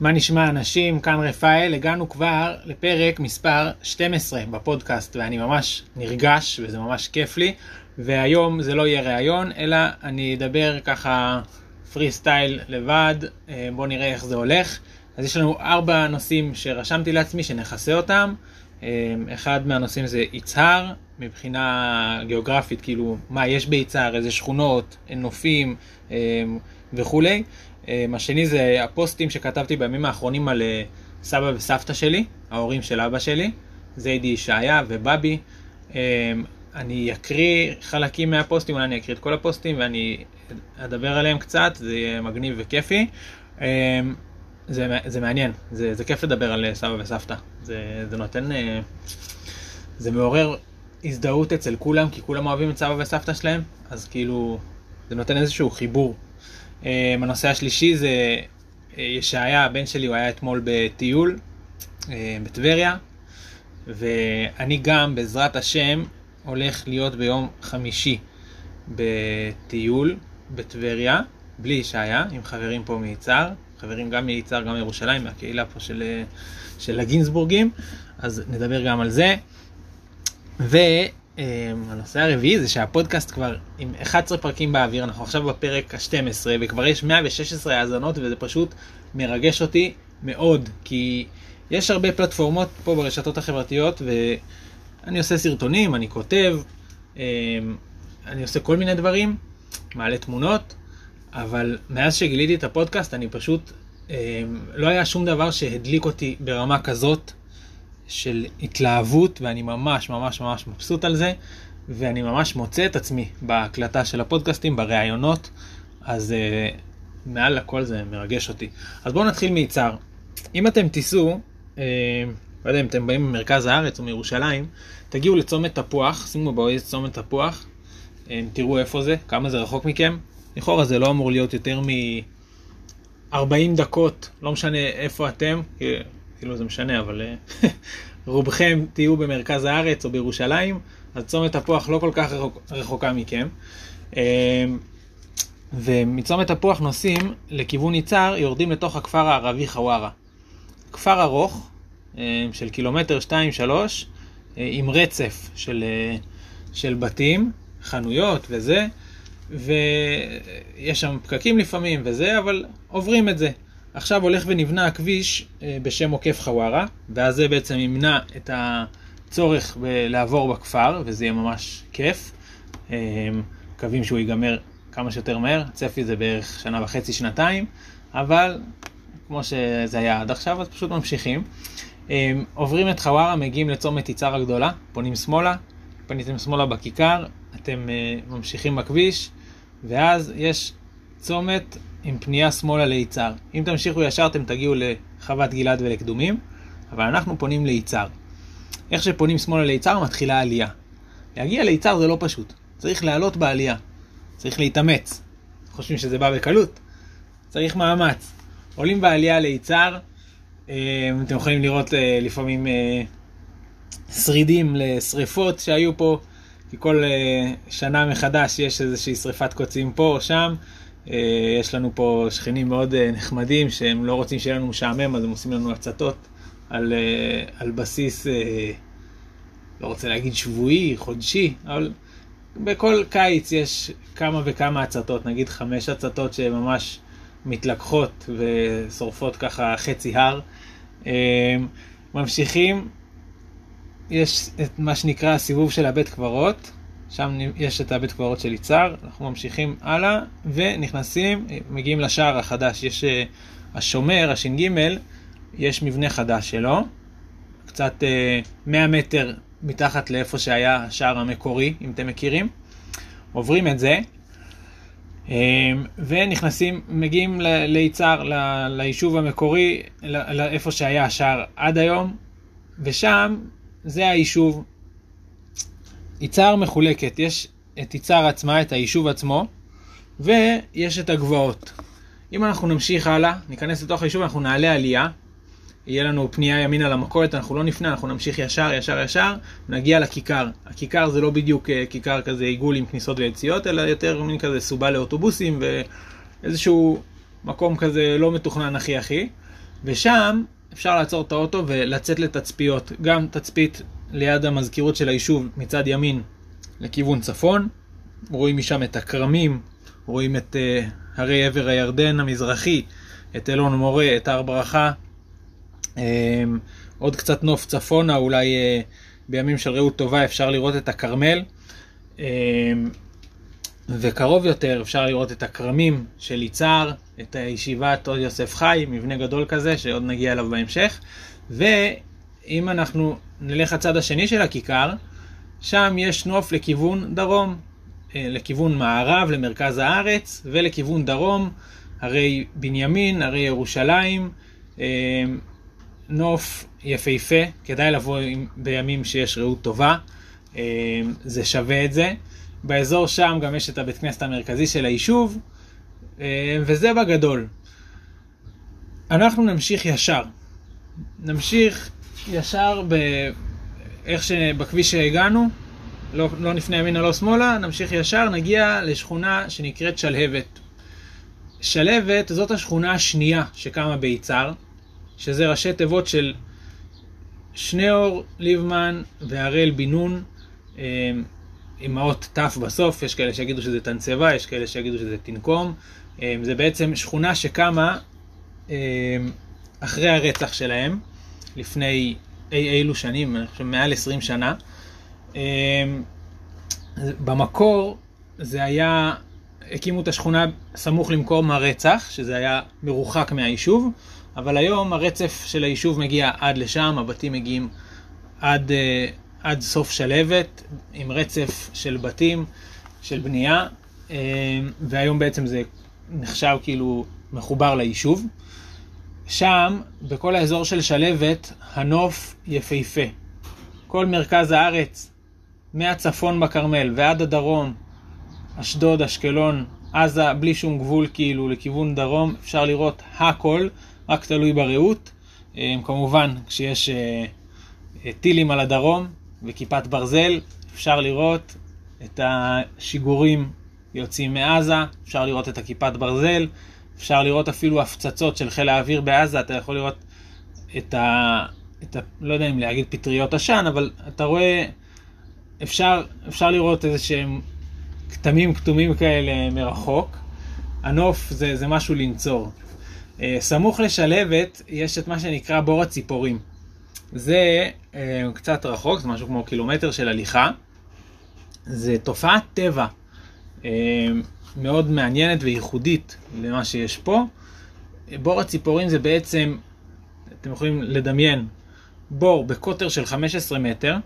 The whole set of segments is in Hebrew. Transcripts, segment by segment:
מה נשמע אנשים? כאן רפאל, הגענו כבר לפרק מספר 12 בפודקאסט ואני ממש נרגש וזה ממש כיף לי והיום זה לא יהיה ראיון אלא אני אדבר ככה פרי סטייל לבד, אה, בואו נראה איך זה הולך. אז יש לנו ארבע נושאים שרשמתי לעצמי שנכסה אותם. אה, אחד מהנושאים זה יצהר, מבחינה גיאוגרפית, כאילו מה יש ביצהר, איזה שכונות, נופים אה, וכולי. אמ, השני זה הפוסטים שכתבתי בימים האחרונים על אה, סבא וסבתא שלי, ההורים של אבא שלי, זיידי ישעיה ובבי. אמ, אני אקריא חלקים מהפוסטים, אולי אני אקריא את כל הפוסטים ואני אדבר עליהם קצת, זה יהיה מגניב וכיפי. זה, זה מעניין, זה, זה כיף לדבר על אה, סבא וסבתא. זה, זה נותן, אה, זה מעורר הזדהות אצל כולם, כי כולם אוהבים את סבא וסבתא שלהם, אז כאילו, זה נותן איזשהו חיבור הנושא השלישי זה אה, ישעיה, הבן שלי, הוא היה אתמול בטיול אה, בטבריה, ואני גם, בעזרת השם, הולך להיות ביום חמישי בטיול בטבריה, בלי ישעיה, עם חברים פה מיצהר, חברים גם מיצהר, גם מירושלים, מהקהילה פה של, אה, של הגינזבורגים, אז נדבר גם על זה. ו... אמ, הנושא הרביעי זה שהפודקאסט כבר עם 11 פרקים באוויר, אנחנו עכשיו בפרק ה-12 וכבר יש 116 האזנות וזה פשוט מרגש אותי מאוד, כי יש הרבה פלטפורמות פה ברשתות החברתיות ואני עושה סרטונים, אני כותב, אמ, אני עושה כל מיני דברים, מעלה תמונות, אבל מאז שגיליתי את הפודקאסט אני פשוט, אמ, לא היה שום דבר שהדליק אותי ברמה כזאת. של התלהבות, ואני ממש ממש ממש מבסוט על זה, ואני ממש מוצא את עצמי בהקלטה של הפודקאסטים, בראיונות, אז uh, מעל לכל זה מרגש אותי. אז בואו נתחיל מיצהר. אם אתם תיסעו, uh, לא יודע אם אתם באים ממרכז הארץ או מירושלים, תגיעו לצומת תפוח, שימו בווייז צומת תפוח, uh, תראו איפה זה, כמה זה רחוק מכם. לכאורה זה לא אמור להיות יותר מ-40 דקות, לא משנה איפה אתם, כאילו זה משנה, אבל אה, רובכם תהיו במרכז הארץ או בירושלים, אז צומת תפוח לא כל כך רחוק, רחוקה מכם. אה, ומצומת תפוח נוסעים לכיוון יצהר, יורדים לתוך הכפר הערבי חווארה. כפר ארוך, אה, של קילומטר 2-3, עם רצף של, של בתים, חנויות וזה, ויש שם פקקים לפעמים וזה, אבל עוברים את זה. עכשיו הולך ונבנה הכביש אה, בשם עוקף חווארה, ואז זה בעצם ימנע את הצורך לעבור בכפר, וזה יהיה ממש כיף. אה, מקווים שהוא ייגמר כמה שיותר מהר, הצפי זה בערך שנה וחצי, שנתיים, אבל כמו שזה היה עד עכשיו, אז פשוט ממשיכים. אה, עוברים את חווארה, מגיעים לצומת יצהר הגדולה, פונים שמאלה, פניתם שמאלה בכיכר, אתם ממשיכים בכביש, ואז יש צומת עם פנייה שמאלה ליצהר. אם תמשיכו ישר אתם תגיעו לחוות גלעד ולקדומים, אבל אנחנו פונים ליצהר. איך שפונים שמאלה ליצהר מתחילה עלייה. להגיע ליצהר זה לא פשוט, צריך לעלות בעלייה, צריך להתאמץ. חושבים שזה בא בקלות? צריך מאמץ. עולים בעלייה ליצהר, אה, אתם יכולים לראות אה, לפעמים אה, שרידים לשריפות שהיו פה, כי כל שנה מחדש יש איזושהי שריפת קוצים פה או שם. אה, יש לנו פה שכנים מאוד אה, נחמדים שהם לא רוצים שיהיה לנו משעמם, אז הם עושים לנו הצתות על, אה, על בסיס, לא רוצה להגיד שבועי, חודשי, אבל בכל קיץ יש כמה וכמה הצתות, נגיד חמש הצתות שממש מתלקחות ושורפות ככה חצי הר. ממשיכים, יש את מה שנקרא הסיבוב של הבית קברות, שם יש את הבית קברות של יצהר, אנחנו ממשיכים הלאה ונכנסים, מגיעים לשער החדש, יש אה, השומר, הש"ג, יש מבנה חדש שלו, קצת 100 אה, מטר מתחת לאיפה שהיה השער המקורי, אם אתם מכירים. עוברים את זה, אה, ונכנסים, מגיעים ליצהר, ליישוב המקורי, לאיפה שהיה השער עד היום, ושם זה היישוב יצהר מחולקת, יש את יצהר עצמה, את היישוב עצמו, ויש את הגבעות. אם אנחנו נמשיך הלאה, ניכנס לתוך היישוב, אנחנו נעלה עלייה, יהיה לנו פנייה ימינה למכולת, אנחנו לא נפנה, אנחנו נמשיך ישר, ישר, ישר, נגיע לכיכר. הכיכר זה לא בדיוק אה, כיכר כזה עיגול עם כניסות ויציאות, אלא יותר מין כזה סובה לאוטובוסים ואיזשהו מקום כזה לא מתוכנן הכי הכי. ושם אפשר לעצור את האוטו ולצאת לתצפיות. גם תצפית ליד המזכירות של היישוב מצד ימין לכיוון צפון, רואים משם את הכרמים, רואים את uh, הרי עבר הירדן המזרחי, את אלון מורה, את הר ברכה. Um, עוד קצת נוף צפונה, אולי uh, בימים של רעות טובה אפשר לראות את הכרמל. Um, וקרוב יותר אפשר לראות את הכרמים של יצהר, את הישיבת עוד יוסף חי, מבנה גדול כזה שעוד נגיע אליו בהמשך. ואם אנחנו נלך לצד השני של הכיכר, שם יש נוף לכיוון דרום, אה, לכיוון מערב, למרכז הארץ, ולכיוון דרום, הרי בנימין, הרי ירושלים, אה, נוף יפהפה, כדאי לבוא בימים שיש ראות טובה, אה, זה שווה את זה. באזור שם גם יש את הבית כנסת המרכזי של היישוב, וזה בגדול. אנחנו נמשיך ישר. נמשיך ישר ב... איך שבכביש שהגענו, לא, לא נפנה ימינה לא שמאלה, נמשיך ישר, נגיע לשכונה שנקראת שלהבת. שלהבת זאת השכונה השנייה שקמה ביצהר, שזה ראשי תיבות של שניאור ליבמן והראל בן נון, עם האות ת' בסוף, יש כאלה שיגידו שזה תנצבה, יש כאלה שיגידו שזה תנקום. אה, זה בעצם שכונה שקמה אה, אחרי הרצח שלהם, לפני אי אילו שנים, אני חושב מעל 20 שנה. אמ, במקור זה היה, הקימו את השכונה סמוך למקום הרצח, שזה היה מרוחק מהיישוב, אבל היום הרצף של היישוב מגיע עד לשם, הבתים מגיעים עד, אה, עד סוף שלהבת, עם רצף של בתים, של בנייה, אמ, והיום בעצם זה נחשב כאילו מחובר ליישוב. שם, בכל האזור של שלהבת, הנוף יפהפה. כל מרכז הארץ, מהצפון בכרמל ועד הדרום, אשדוד, אשקלון, עזה, בלי שום גבול כאילו לכיוון דרום, אפשר לראות הכל, רק תלוי בראות. אה, כמובן, כשיש אה, אה, טילים על הדרום וכיפת ברזל, אפשר לראות את השיגורים יוצאים מעזה, אפשר לראות את הכיפת ברזל, אפשר לראות אפילו הפצצות של חיל האוויר בעזה, אתה יכול לראות את ה... את ה לא יודע אם להגיד פטריות עשן, אבל אתה רואה, אפשר, אפשר לראות איזה שהם כתמים כתומים כאלה מרחוק. הנוף זה, זה משהו לנצור. אה, סמוך לשלבת יש את מה שנקרא בור הציפורים. זה אה, קצת רחוק, זה משהו כמו קילומטר של הליכה. זה תופעת טבע. מאוד מעניינת וייחודית למה שיש פה. בור הציפורים זה בעצם, אתם יכולים לדמיין, בור בקוטר של 15 מטר,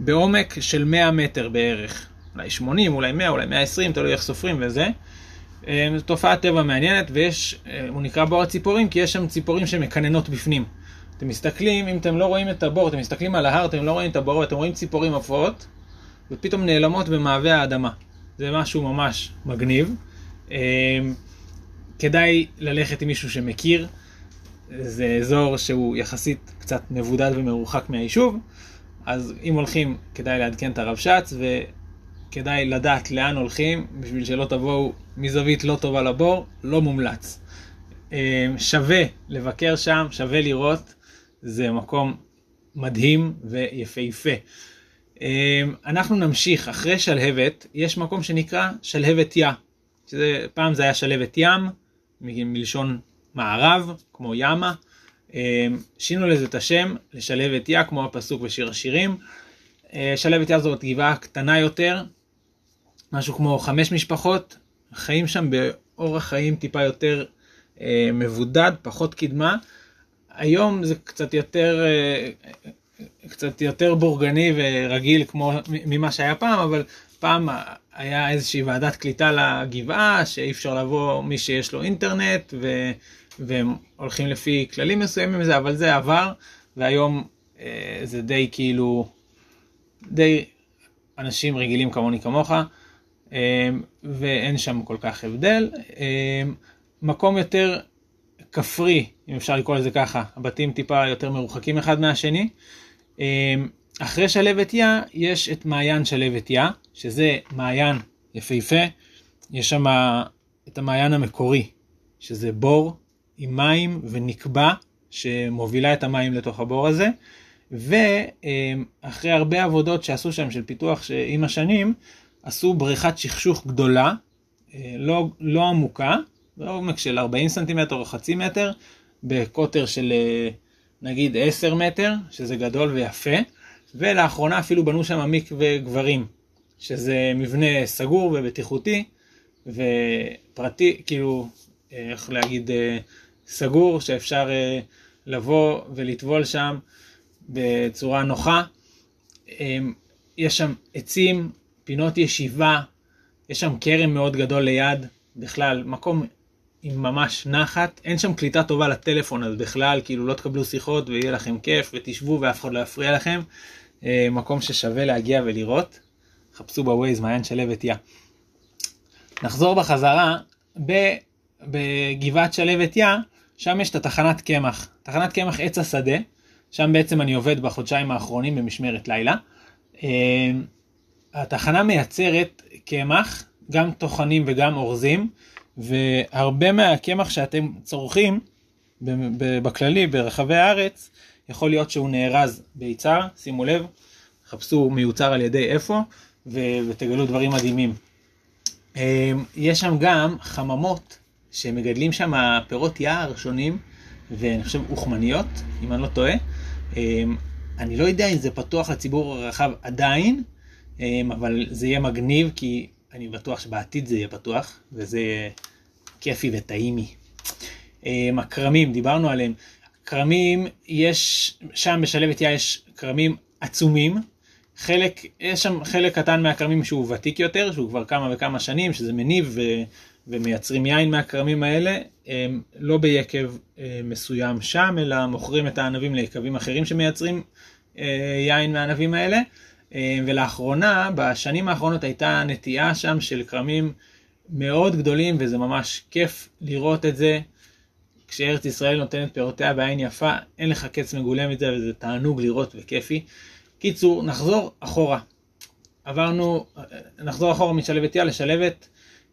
בעומק של 100 מטר בערך. אולי 80, אולי 100, אולי 120, תלוי איך סופרים וזה. אה, זו תופעת טבע מעניינת, ויש, אה, הוא נקרא בור הציפורים, כי יש שם ציפורים שמקננות בפנים. אתם מסתכלים, אם אתם לא רואים את הבור, אתם מסתכלים על ההר, אתם לא רואים את הבור, אתם רואים ציפורים עפות, ופתאום נעלמות במעבה האדמה. זה משהו ממש מגניב. אמ, כדאי ללכת עם מישהו שמכיר, זה אזור שהוא יחסית קצת מבודד ומרוחק מהיישוב, אז אם הולכים כדאי לעדכן את הרבש"ץ וכדאי לדעת לאן הולכים בשביל שלא תבואו מזווית לא טובה לבור, לא מומלץ. אמ, שווה לבקר שם, שווה לראות, זה מקום מדהים ויפהפה. אמ, אנחנו נמשיך, אחרי שלהבת, יש מקום שנקרא שלהבת יא, שזה, פעם זה היה שלהבת ים, מלשון מערב, כמו ימה, אמ, שינו לזה את השם לשלהבת יא, כמו הפסוק בשיר השירים. אה, שלהבת יא זאת גבעה קטנה יותר, משהו כמו חמש משפחות, חיים שם באורח חיים טיפה יותר אה, מבודד, פחות קדמה. היום זה קצת יותר, אה, קצת יותר בורגני ורגיל כמו ממה שהיה פעם, אבל פעם היה איזושהי ועדת קליטה לגבעה, שאי אפשר לבוא מי שיש לו אינטרנט, ו, והם הולכים לפי כללים מסוימים וזה, אבל זה עבר, והיום אה, זה די כאילו, די אנשים רגילים כמוני כמוך, אה, ואין שם כל כך הבדל. אה, מקום יותר כפרי, אם אפשר לקרוא לזה ככה, הבתים טיפה יותר מרוחקים אחד מהשני. אמ, אחרי שלהבת יא יש את מעיין שלהבת יא, שזה מעיין יפהפה, יש שם את המעיין המקורי, שזה בור עם מים ונקבע שמובילה את המים לתוך הבור הזה. ואחרי הרבה עבודות שעשו שם של פיתוח עם השנים, עשו בריכת שכשוך גדולה, אה, לא, לא עמוקה, בעומק של 40 סנטימטר או חצי מטר, בקוטר של אה, נגיד 10 מטר, שזה גדול ויפה, ולאחרונה אפילו בנו שם מקווה גברים, שזה מבנה סגור ובטיחותי, ופרטי, כאילו, אה, איך להגיד, סגור, שאפשר לבוא ולטבול שם בצורה נוחה. יש שם עצים, פינות ישיבה, יש שם כרם מאוד גדול ליד, בכלל, מקום עם ממש נחת, אין שם קליטה טובה לטלפון, אז בכלל, כאילו לא תקבלו שיחות ויהיה לכם כיף ותשבו ואף אחד לא יפריע לכם. אה, מקום ששווה להגיע ולראות. חפשו בווייז מעיין שלבת יא. נחזור בחזרה, בגבעת שלבת יא, שם יש את התחנת קמח. תחנת קמח עץ השדה, שם בעצם אני עובד בחודשיים האחרונים במשמרת לילה. אה, התחנה מייצרת קמח, גם טוחנים וגם אורזים, והרבה מהקמח שאתם צורכים בכללי ברחבי הארץ, יכול להיות שהוא נארז ביצר, שימו לב, חפשו מיוצר על ידי איפה, ותגלו דברים מדהימים. אמ, יש שם גם חממות שמגדלים שם פירות יער שונים, ואני חושב אוכמניות, אם אני לא טועה. אמ, אני לא יודע אם זה פתוח לציבור הרחב עדיין, אמ, אבל זה יהיה מגניב כי אני בטוח שבעתיד זה יהיה פתוח, וזה יהיה כיפי וטעימי. אמ, הכרמים, דיברנו עליהם. כרמים, יש, שם בשלבת יא יש כרמים עצומים. חלק, יש שם חלק קטן מהכרמים שהוא ותיק יותר, שהוא כבר כמה וכמה שנים, שזה מניב ו, ומייצרים יין מהכרמים האלה, הם לא ביקב אה, מסוים שם, אלא מוכרים את הענבים ליקבים אחרים שמייצרים אה, יין מהענבים האלה. אה, ולאחרונה, בשנים האחרונות הייתה נטייה שם של כרמים מאוד גדולים, וזה ממש כיף לראות את זה. כשארץ ישראל נותנת פירותיה בעין יפה, אין לך קץ מגולם את זה, וזה תענוג לראות וכיפי. קיצור, נחזור אחורה. עברנו, נחזור אחורה משלבת יא לשלבת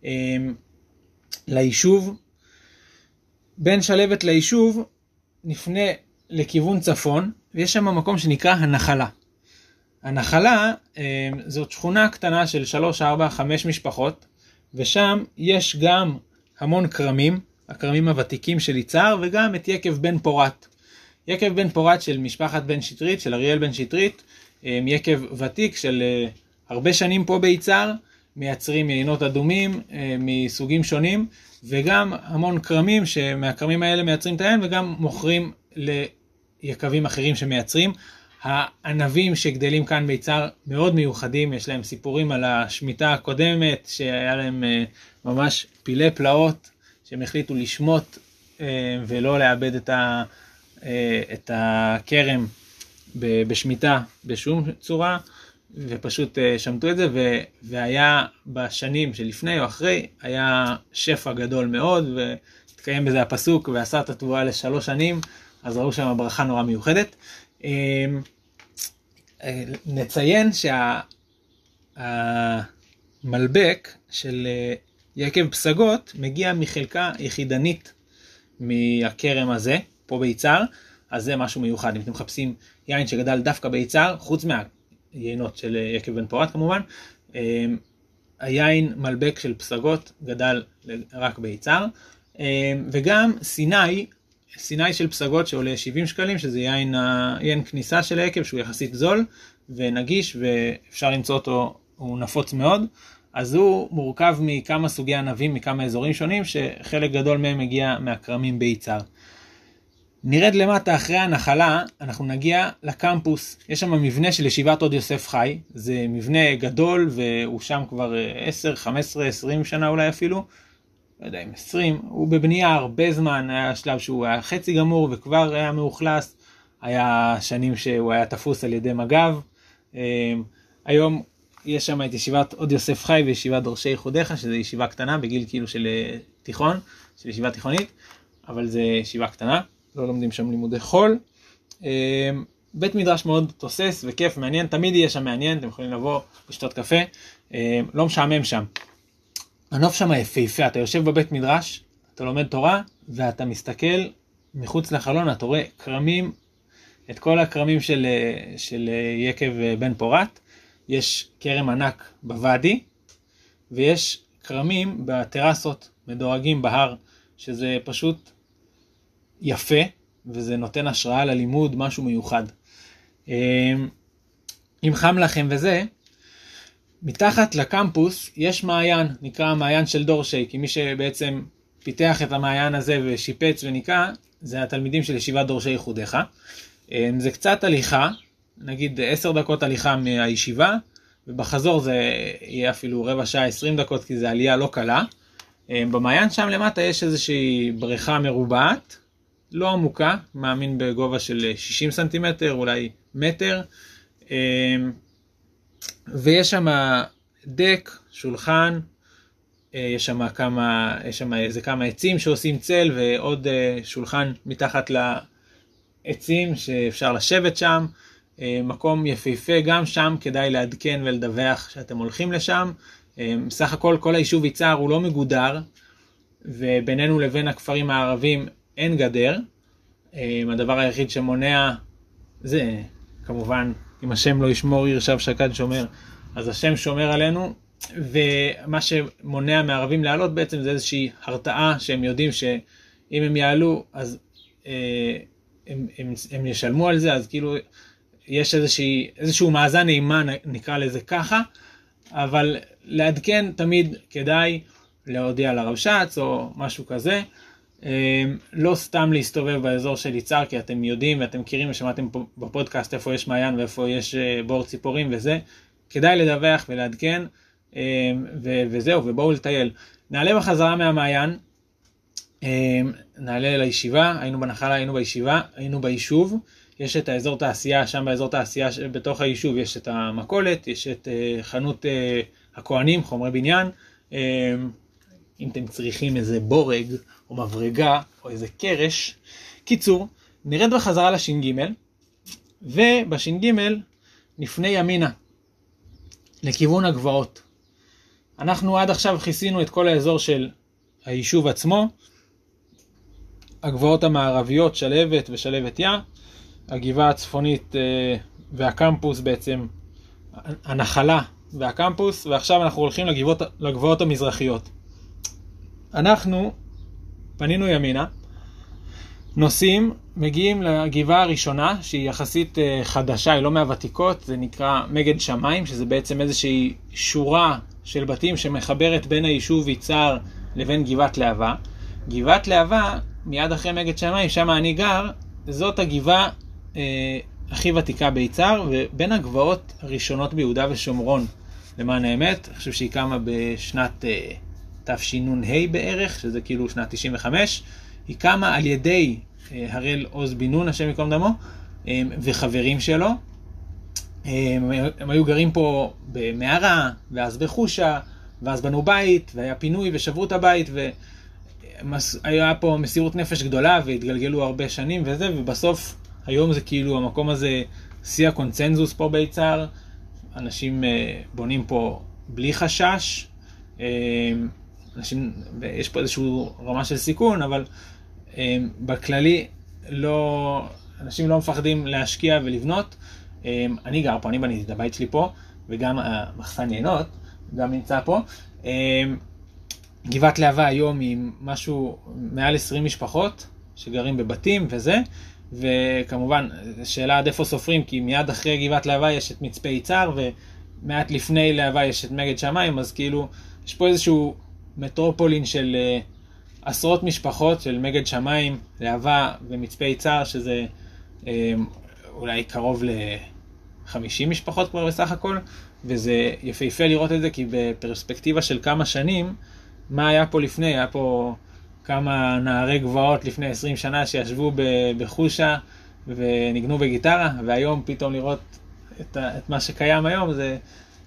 אה, ליישוב. בין שלבת ליישוב נפנה לכיוון צפון, ויש שם מקום שנקרא הנחלה. הנחלה אה, זאת שכונה קטנה של 3, 4, 5 משפחות, ושם יש גם המון כרמים, הכרמים הוותיקים של יצהר, וגם את יקב בן פורת. יקב בן פורת של משפחת בן שטרית, של אריאל בן שטרית, אה, יקב ותיק של אה, הרבה שנים פה ביצהר, מייצרים יינות אדומים מסוגים שונים, וגם המון כרמים שמהכרמים האלה מייצרים את היין, וגם מוכרים ליקבים אחרים שמייצרים. הענבים שגדלים כאן ביצהר מאוד מיוחדים, יש להם סיפורים על השמיטה הקודמת, שהיה להם אה, ממש פילי פלאות, שהם החליטו לשמוט אה, ולא לאבד את, אה, את הכרם בשמיטה בשום צורה, ופשוט שמטו את זה, והיה בשנים שלפני או אחרי, היה שפע גדול מאוד, והתקיים בזה הפסוק, ועשה את התבואה לשלוש שנים, אז ראו שם ברכה נורא מיוחדת. נציין שהמלבק של אה, יקב פסגות מגיע מחלקה יחידנית מהכרם הזה, פה ביצהר, אז זה משהו מיוחד. אם אתם מחפשים יין שגדל דווקא ביצהר, חוץ מהיינות של אה, יקב בן פורת כמובן, אה, היין מלבק של פסגות גדל רק ביצהר, וגם סיני סיני של פסגות שעולה 70 שקלים, שזה יין, יין כניסה של היקב שהוא יחסית זול ונגיש ואפשר למצוא אותו, הוא נפוץ מאוד. אז הוא מורכב מכמה סוגי ענבים מכמה אזורים שונים, שחלק גדול מהם מגיע מהכרמים ביצהר. נרד למטה אחרי הנחלה, אנחנו נגיע לקמפוס. יש שם מבנה של ישיבת עוד יוסף חי, זה מבנה גדול והוא שם כבר 10, 15, 20 שנה אולי אפילו. לא יודע אם 20, הוא בבנייה הרבה זמן, היה שלב שהוא היה חצי גמור וכבר היה מאוכלס, היה שנים שהוא היה תפוס על ידי מג"ב. אמ, היום יש שם את ישיבת עוד יוסף חי וישיבת דורשי ייחודיך, שזו ישיבה קטנה בגיל כאילו של אה, תיכון, של ישיבה תיכונית, אבל זו ישיבה קטנה, לא לומדים שם לימודי חול. אמ, בית מדרש מאוד תוסס וכיף, מעניין, תמיד יהיה שם מעניין, אתם יכולים לבוא, לשתות קפה, אמ, לא משעמם שם. הנוף שם יפהפה, אתה יושב בבית מדרש, אתה לומד תורה, ואתה מסתכל מחוץ לחלון, אתה רואה כרמים, את כל הכרמים של, של יקב בן פורת. יש כרם ענק בוואדי, ויש כרמים בטרסות מדורגים בהר, שזה פשוט יפה, וזה נותן השראה ללימוד, משהו מיוחד. אמ, אם חם לכם וזה, מתחת לקמפוס יש מעיין, נקרא המעיין של דורשי, כי מי שבעצם פיתח את המעיין הזה ושיפץ וניקה, זה התלמידים של ישיבת דורשי ייחודיך. אמ, זה קצת הליכה, נגיד עשר דקות הליכה מהישיבה, ובחזור זה יהיה אפילו רבע שעה, עשרים דקות, כי זה עלייה לא קלה. אמ, במעיין שם למטה יש איזושהי בריכה מרובעת, לא עמוקה, מאמין בגובה של 60 סנטימטר, אולי מטר, אמ, ויש שם דק, שולחן, אה, יש שם כמה, יש שם איזה כמה עצים שעושים צל ועוד אה, שולחן מתחת לעצים שאפשר לשבת שם. אה, מקום יפהפה, גם שם כדאי לעדכן ולדווח שאתם הולכים לשם. סך הכל כל היישוב יצהר הוא לא מגודר, ובינינו לבין הכפרים הערבים אין גדר. הדבר היחיד שמונע זה כמובן אם השם לא ישמור עיר שב שקד שומר, אז השם שומר עלינו, ומה שמונע מערבים לעלות בעצם זה איזושהי הרתעה שהם יודעים שאם הם יעלו אז אה, הם, הם, הם ישלמו על זה, אז כאילו יש איזושהי, איזשהו מאזן אימה נקרא לזה ככה, אבל לעדכן תמיד כדאי להודיע לרבש"ץ או משהו כזה. אמ, לא סתם להסתובב באזור של יצהר, כי אתם יודעים ואתם מכירים ושמעתם בפודקאסט איפה יש מעיין ואיפה יש אה, בור ציפורים וזה. כדאי לדווח ולעדכן, אמ, וזהו, ובואו לטייל. נעלה בחזרה מהמעיין, אמ, נעלה לישיבה, היינו בנחלה, היינו בישיבה, היינו ביישוב. יש את האזור תעשייה, שם באזור תעשייה בתוך היישוב יש את המכולת, יש את אה, חנות אה, הכוהנים, חומרי בניין. אם אתם צריכים איזה בורג או מברגה או איזה קרש. קיצור, נרד בחזרה לש"ג, ובש"ג נפנה ימינה, לכיוון הגבעות. אנחנו עד עכשיו כיסינו את כל האזור של היישוב עצמו, הגבעות המערביות, שלהבת ושלהבת יא, הגבעה הצפונית אה, והקמפוס בעצם, הנחלה והקמפוס, ועכשיו אנחנו הולכים לגבעות, לגבעות המזרחיות. אנחנו פנינו ימינה, נוסעים, מגיעים לגבעה הראשונה, שהיא יחסית אה, חדשה, היא לא מהוותיקות, זה נקרא מגד שמיים, שזה בעצם איזושהי שורה של בתים שמחברת בין היישוב יצהר לבין גבעת להבה. גבעת להבה, מיד אחרי מגד שמיים, שם אני גר, זאת הגבעה אה, הכי ותיקה ביצהר, ובין הגבעות הראשונות ביהודה ושומרון, למען האמת. אני חושב שהיא קמה בשנת... אה, תשנ"ה בערך, שזה כאילו שנת 95, היא קמה על ידי אה, הראל עוז בן נון, השם ייקום דמו, אה, וחברים שלו. אה, הם, הם היו גרים פה במערה, ואז בחושה, ואז בנו בית, והיה פינוי ושברו את הבית, והיה פה מסירות נפש גדולה, והתגלגלו הרבה שנים וזה, ובסוף היום זה כאילו המקום הזה שיא הקונצנזוס פה ביצהר, אנשים בונים פה בלי חשש. אנשים, יש פה איזושהי רמה של סיכון, אבל um, בכללי לא, אנשים לא מפחדים להשקיע ולבנות. Um, אני גר פה, אני בניתי את הבית שלי פה, וגם המחסן יינות גם נמצא פה. Um, גבעת להבה היום היא משהו מעל 20 משפחות שגרים בבתים וזה, וכמובן, שאלה עד איפה סופרים, כי מיד אחרי גבעת להבה יש את מצפה יצהר, ומעט לפני להבה יש את מגד שמיים, אז כאילו, יש פה איזשהו מטרופולין של uh, עשרות משפחות של מגד שמיים, להבה ומצפה יצהר, שזה uh, אולי קרוב ל-50 משפחות כבר בסך הכל, וזה יפהפה לראות את זה, כי בפרספקטיבה של כמה שנים, מה היה פה לפני? היה פה כמה נערי גבעות לפני 20 שנה שישבו בחושה וניגנו בגיטרה, והיום פתאום לראות את, את מה שקיים היום, זה,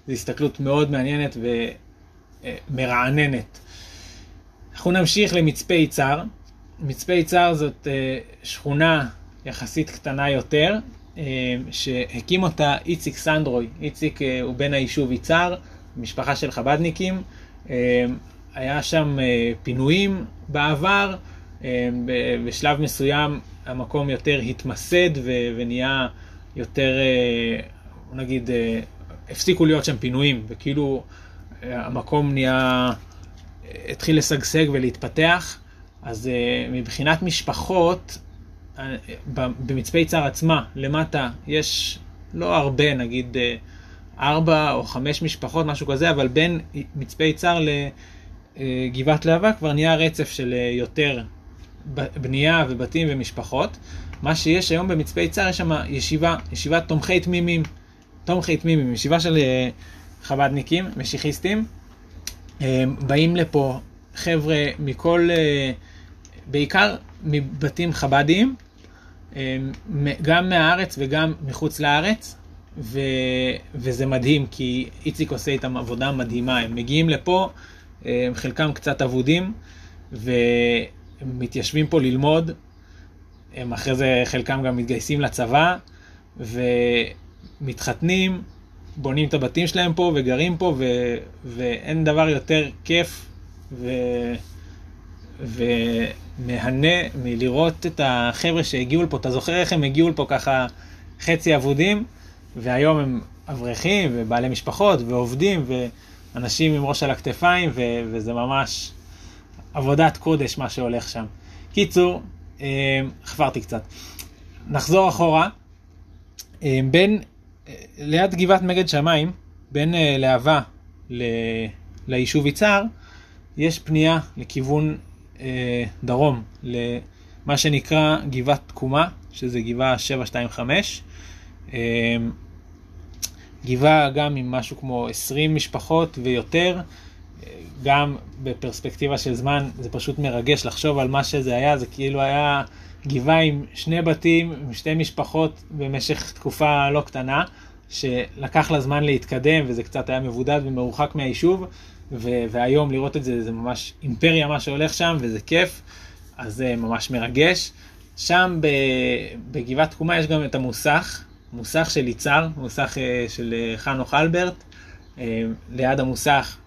זה הסתכלות מאוד מעניינת ו... מרעננת. אנחנו נמשיך למצפה יצהר. מצפה יצהר זאת אה, שכונה יחסית קטנה יותר, אה, שהקים אותה איציק סנדרוי. איציק אה, הוא בן היישוב יצהר, משפחה של חבדניקים. היה שם פינויים בעבר, בשלב מסוים המקום יותר התמסד ונהיה יותר, נגיד, הפסיקו להיות שם פינויים, וכאילו המקום נהיה, התחיל לשגשג ולהתפתח. אז מבחינת משפחות, במצפה יצהר עצמה, למטה, יש לא הרבה, נגיד ארבע או חמש משפחות, משהו כזה, אבל בין מצפה יצהר לגבעת להבה כבר נהיה רצף של יותר בנייה ובתים ומשפחות. מה שיש היום במצפה יצהר, יש שם ישיבה, ישיבת תומכי תמימים, תומכי תמימים, ישיבה של חב"דניקים, משיחיסטים. באים לפה חבר'ה מכל, בעיקר מבתים חב"דיים, גם מהארץ וגם מחוץ לארץ, ו, וזה מדהים, כי איציק עושה איתם עבודה מדהימה. הם מגיעים לפה, הם חלקם קצת אבודים, ומתיישבים פה ללמוד. הם אחרי זה חלקם גם מתגייסים לצבא, ומתחתנים, בונים את הבתים שלהם פה וגרים פה, ו, ואין דבר יותר כיף ו, ומהנה מלראות את החבר'ה שהגיעו לפה. אתה זוכר איך הם הגיעו לפה ככה חצי אבודים? והיום הם אברכים ובעלי משפחות ועובדים ואנשים עם ראש על הכתפיים ו- וזה ממש עבודת קודש מה שהולך שם. קיצור, אה, חפרתי קצת. נחזור אחורה. אה, בין, ליד גבעת מגד שמיים, בין להבה ל- ליישוב יצהר, יש פנייה לכיוון דרום, למה שנקרא גבעת תקומה, שזה גבעה 725. גבעה גם עם משהו כמו 20 משפחות ויותר, גם בפרספקטיבה של זמן זה פשוט מרגש לחשוב על מה שזה היה, זה כאילו היה גבעה עם שני בתים, עם שתי משפחות במשך תקופה לא קטנה, שלקח לה זמן להתקדם וזה קצת היה מבודד ומרוחק מהיישוב, ו- והיום לראות את זה זה ממש אימפריה מה שהולך שם וזה כיף, אז זה ממש מרגש. שם בגבעת תקומה יש גם את המוסך, מוסך של יצהר, מוסך אה, של אה, חנוך אלברט. אה, ליד המוסך,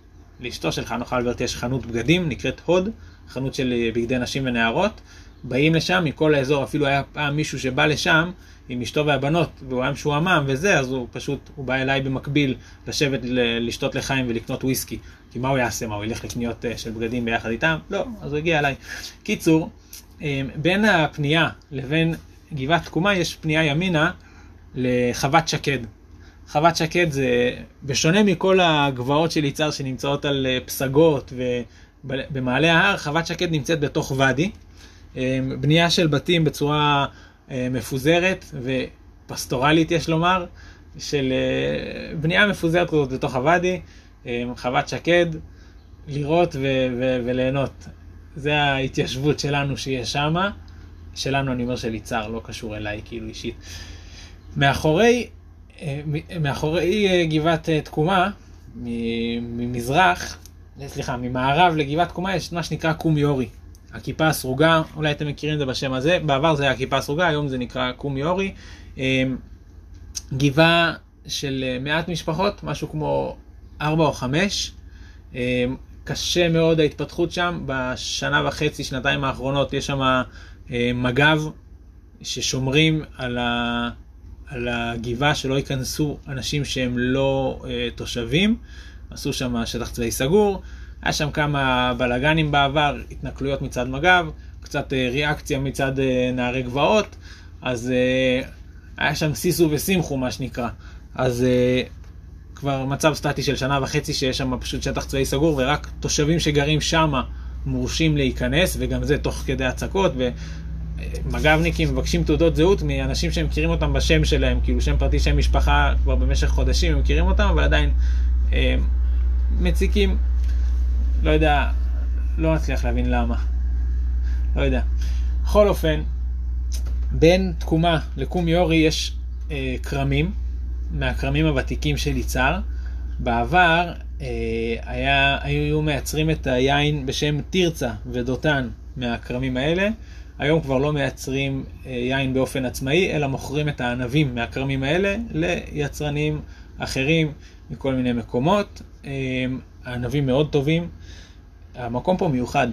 לאשתו של חנוך אלברט יש חנות בגדים, נקראת הוד, חנות של בגדי נשים ונערות. באים לשם מכל האזור, אפילו היה פעם מישהו שבא לשם עם אשתו והבנות, והוא היה משועמם וזה, אז הוא פשוט, הוא בא אליי במקביל לשבת, לשתות לחיים ולקנות וויסקי. כי מה הוא יעשה? מה, הוא ילך לקניות של בגדים ביחד איתם? לא, אז הוא הגיע אליי. קיצור, בין הפנייה לבין גבעת תקומה יש פנייה ימינה, לחוות שקד. חוות שקד זה, בשונה מכל הגבעות של יצהר שנמצאות על אה, פסגות ובמעלה ההר, חוות שקד נמצאת בתוך ואדי. אה, בנייה של בתים בצורה אה, מפוזרת ופסטורלית יש לומר, של בנייה מפוזרת כזאת בתוך הוואדי, חוות שקד, לראות ו- ו- וליהנות. זה ההתיישבות שלנו שיש שמה. שלנו אני אומר של יצהר, לא קשור אליי כאילו אישית. מאחורי, אה, מאחורי אה, גבעת אה, תקומה, ממזרח, סליחה, ממערב לגבעת תקומה יש מה שנקרא קום יורי. הכיפה הסרוגה, אולי אתם מכירים את זה בשם הזה, בעבר זה היה הכיפה הסרוגה, היום זה נקרא קום יורי. גבעה של מעט משפחות, משהו כמו ארבע או חמש. קשה מאוד ההתפתחות שם, בשנה וחצי, שנתיים האחרונות יש שם מג"ב ששומרים על ה... על הגבעה שלא ייכנסו אנשים שהם לא אה, תושבים, עשו שם שטח צבאי סגור, היה שם כמה בלאגנים בעבר, התנכלויות מצד מג"ב, קצת אה, ריאקציה מצד אה, נערי גבעות, אז אה, היה שם סיסו וסימחו מה שנקרא. אז כבר מצב סטטי של שנה וחצי שיש שם פשוט שטח צבאי סגור ורק תושבים שגרים שמה מורשים להיכנס, וגם זה תוך כדי הצקות, מג"בניקים מבקשים תעודות זהות מאנשים שהם מכירים אותם בשם שלהם, כאילו שם פרטי, שם משפחה, כבר במשך חודשים הם מכירים אותם, אבל עדיין מציקים, לא יודע, לא מצליח להבין למה. לא יודע. בכל אופן, בין תקומה לקום יורי יש אה, כרמים, מהכרמים הוותיקים של יצהר. בעבר אה, היה, היו מייצרים את היין בשם תרצה ודותן מהכרמים האלה. היום כבר לא מייצרים אה, יין באופן עצמאי, אלא מוכרים את הענבים מהכרמים האלה ליצרנים אחרים מכל מיני מקומות. אה, הענבים מאוד טובים. המקום פה מיוחד.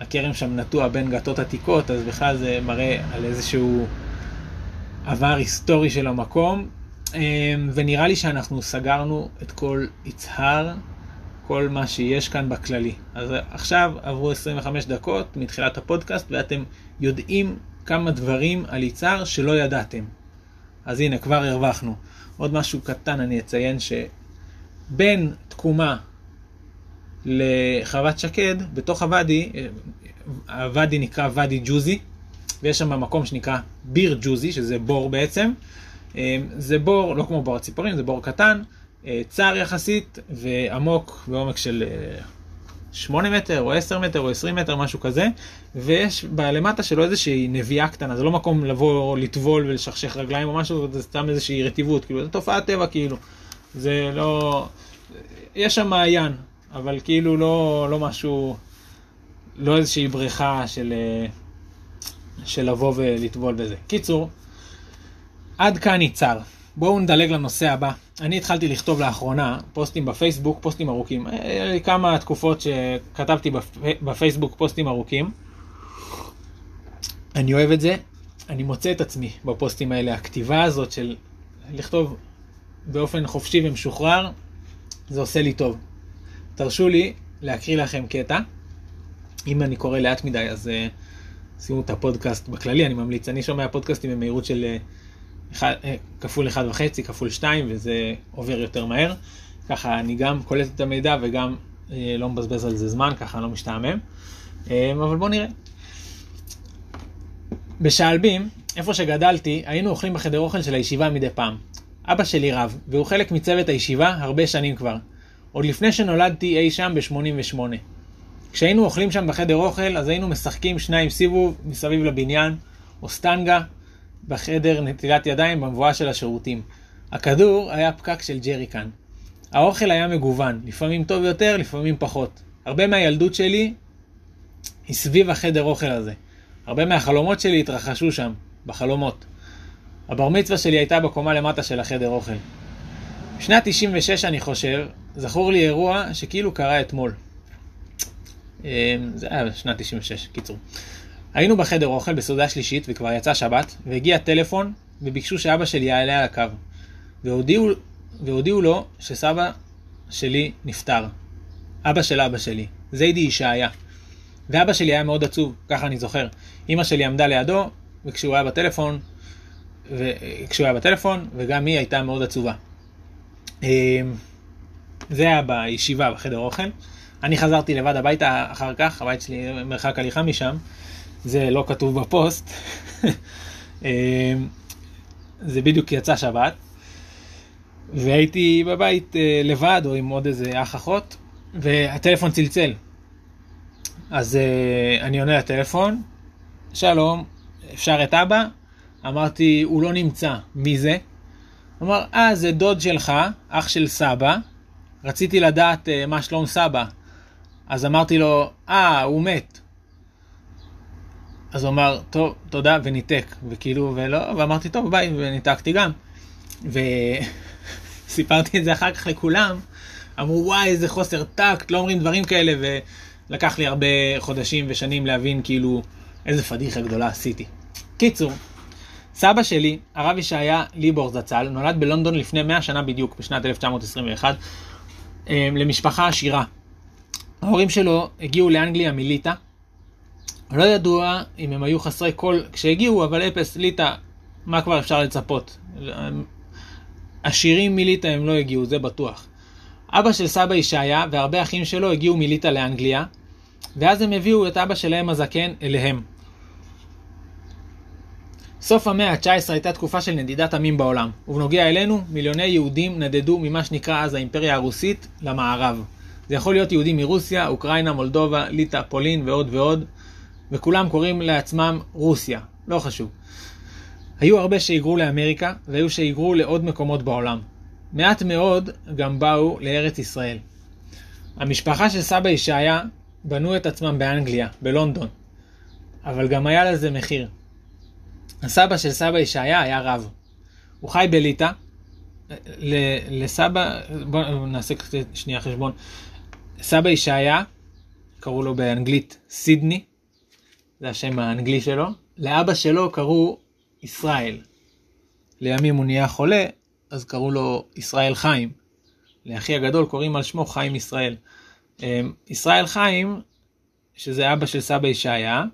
הכרם שם נטוע בין גתות עתיקות, אז בכלל זה מראה על איזשהו עבר היסטורי של המקום. אמ, ונראה לי שאנחנו סגרנו את כל יצהר, כל מה שיש כאן בכללי. אז עכשיו עברו 25 דקות מתחילת הפודקאסט, ואתם יודעים כמה דברים על יצהר שלא ידעתם. אז הנה, כבר הרווחנו. עוד משהו קטן אני אציין שבין תקומה לחוות שקד, בתוך הוואדי, הוואדי נקרא ואדי ג'וזי, ויש שם מקום שנקרא ביר ג'וזי, שזה בור בעצם. אה, זה בור, לא כמו בור הציפורים, זה בור קטן, אה, צר יחסית ועמוק בעומק של 8 אה, מטר או 10 מטר או 20 מטר, משהו כזה, ויש למטה שלו איזושהי נביאה קטנה, זה לא מקום לבוא לטבול ולשכשך רגליים או משהו, זה סתם איזושהי רטיבות, כאילו, זה תופעת טבע כאילו. זה לא... יש שם מעיין, אבל כאילו לא, לא משהו, לא איזושהי בריכה של, של לבוא ולטבול בזה. קיצור, עד כאן יצר. בואו נדלג לנושא הבא. אני התחלתי לכתוב לאחרונה פוסטים בפייסבוק, פוסטים ארוכים. היה לי כמה תקופות שכתבתי בפייסבוק פוסטים ארוכים. אני אוהב את זה. אני מוצא את עצמי בפוסטים האלה. הכתיבה הזאת של לכתוב באופן חופשי ומשוחרר, זה עושה לי טוב. תרשו לי להקריא לכם קטע. אם אני קורא לאט מדי, אז uh, שימו את הפודקאסט בכללי, אני ממליץ. אני שומע פודקאסטים במהירות של uh, אחד, uh, כפול 1.5, כפול 2, וזה עובר יותר מהר. ככה אני גם קולט את המידע וגם לא מבזבז על זה זמן, ככה אני לא משתעמם. אבל בואו נראה. בשעלבים, איפה שגדלתי, היינו אוכלים בחדר אוכל של הישיבה מדי פעם. אבא שלי רב, והוא חלק מצוות הישיבה הרבה שנים כבר. עוד לפני שנולדתי אי שם ב-88. כשהיינו אוכלים שם בחדר אוכל, אז היינו משחקים שניים סיבוב מסביב לבניין, או סטנגה בחדר נטילת ידיים במבואה של השירותים. הכדור היה פקק של ג'ריקן. האוכל היה מגוון, לפעמים טוב יותר, לפעמים פחות. הרבה מהילדות שלי היא סביב החדר אוכל הזה. הרבה מהחלומות שלי התרחשו שם, בחלומות. הבר מצווה שלי הייתה בקומה למטה של החדר אוכל. בשנת 96 אני חושב, זכור לי אירוע שכאילו קרה אתמול. אמ, זה היה בשנת 96, קיצור. היינו בחדר אוכל בסעודה שלישית וכבר יצא שבת, והגיע טלפון וביקשו שאבא שלי יעלה על הקו. והודיעו, והודיעו לו שסבא שלי נפטר. אבא של אבא שלי, זיידי ישעיה. ואבא שלי היה מאוד עצוב, ככה אני זוכר. אמא שלי עמדה לידו, וכשהוא היה בטלפון, וכשהוא היה בטלפון, וגם היא הייתה מאוד עצובה. אמ, זה היה בישיבה, בחדר אוכל. אני חזרתי לבד הביתה אחר כך, הבית שלי מרחק הליכה משם, זה לא כתוב בפוסט. אמ, זה בדיוק יצא שבת, והייתי בבית אה, לבד או עם עוד איזה אח אחות, והטלפון צלצל. אז אה, אני עונה לטלפון, שלום, אפשר את אבא? אמרתי, הוא לא נמצא, מי זה? אמר, אה, זה דוד שלך, אח של סבא, רציתי לדעת uh, מה שלום סבא. אז אמרתי לו, אה, הוא מת. אז הוא אמר, טוב, תודה, וניתק. וכאילו, ולא, ואמרתי, טוב, ביי, וניתקתי גם. וסיפרתי את זה אחר כך לכולם, אמרו, וואי, איזה חוסר טקט, לא אומרים דברים כאלה, ולקח לי הרבה חודשים ושנים להבין, כאילו, איזה פדיחה גדולה עשיתי. קיצור, סבא שלי, הרב ישעיה ליבור זצ"ל, נולד בלונדון לפני 100 שנה בדיוק, בשנת 1921, אמ, למשפחה עשירה. ההורים שלו הגיעו לאנגליה מליטא. לא ידוע אם הם היו חסרי כל כשהגיעו, אבל אפס, ליטא, מה כבר אפשר לצפות? עשירים מליטא הם לא הגיעו, זה בטוח. אבא של סבא ישעיה והרבה אחים שלו הגיעו מליטא לאנגליה, ואז הם הביאו את אבא שלהם הזקן אליהם. סוף המאה ה-19 הייתה תקופה של נדידת עמים בעולם, ובנוגע אלינו, מיליוני יהודים נדדו ממה שנקרא אז האימפריה הרוסית למערב. זה יכול להיות יהודים מרוסיה, אוקראינה, מולדובה, ליטא, פולין ועוד ועוד, וכולם קוראים לעצמם רוסיה, לא חשוב. היו הרבה שהיגרו לאמריקה, והיו שהיגרו לעוד מקומות בעולם. מעט מאוד גם באו לארץ ישראל. המשפחה של סבא ישעיה בנו את עצמם באנגליה, בלונדון, אבל גם היה לזה מחיר. הסבא של סבא ישעיה היה רב. הוא חי בליטא. לסבא, בואו נעשה שנייה חשבון. סבא ישעיה קראו לו באנגלית סידני, זה השם האנגלי שלו. לאבא שלו קראו ישראל. לימים הוא נהיה חולה, אז קראו לו ישראל חיים. לאחי הגדול קוראים על שמו חיים ישראל. אמ, ישראל חיים, שזה אבא של סבא ישעיה,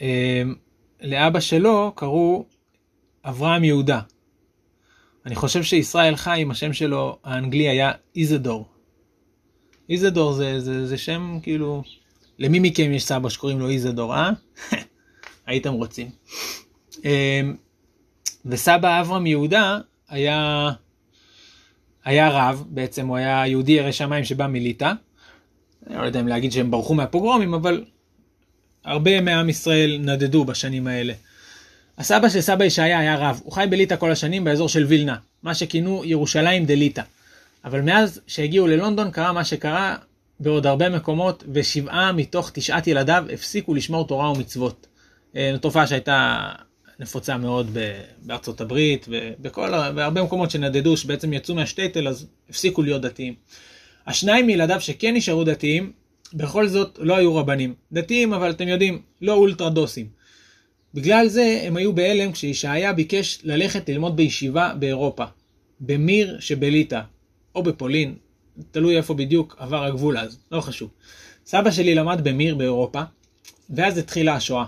אמ, לאבא שלו קראו אברהם יהודה. אני חושב שישראל חיים, השם שלו האנגלי היה איזדור. איזדור זה, זה, זה שם כאילו, למי מכם יש סבא שקוראים לו איזדור, אה? הייתם רוצים. אמ, וסבא אברהם יהודה היה, היה רב, בעצם הוא היה יהודי ירא שמיים שבא מליטא. אני לא יודע אם להגיד שהם ברחו מהפוגרומים, אבל הרבה מעם ישראל נדדו בשנים האלה. הסבא של סבא ישעיה היה רב, הוא חי בליטא כל השנים באזור של וילנה, מה שכינו ירושלים דליטא. אבל מאז שהגיעו ללונדון קרה מה שקרה בעוד הרבה מקומות, ושבעה מתוך תשעת ילדיו הפסיקו לשמור תורה ומצוות. אה, תופעה שהייתה נפוצה מאוד בארצות הברית ובכל, בהרבה מקומות שנדדו, שבעצם יצאו מהשטייטל, אז הפסיקו להיות דתיים. השניים מילדיו שכן נשארו דתיים, בכל זאת לא היו רבנים. דתיים, אבל אתם יודעים, לא אולטרדוסים. בגלל זה הם היו בהלם כשישעיה ביקש ללכת ללמוד בישיבה באירופה, במיר שבליטא, או בפולין, תלוי איפה בדיוק עבר הגבול אז, לא חשוב. סבא שלי למד במיר באירופה, ואז התחילה השואה.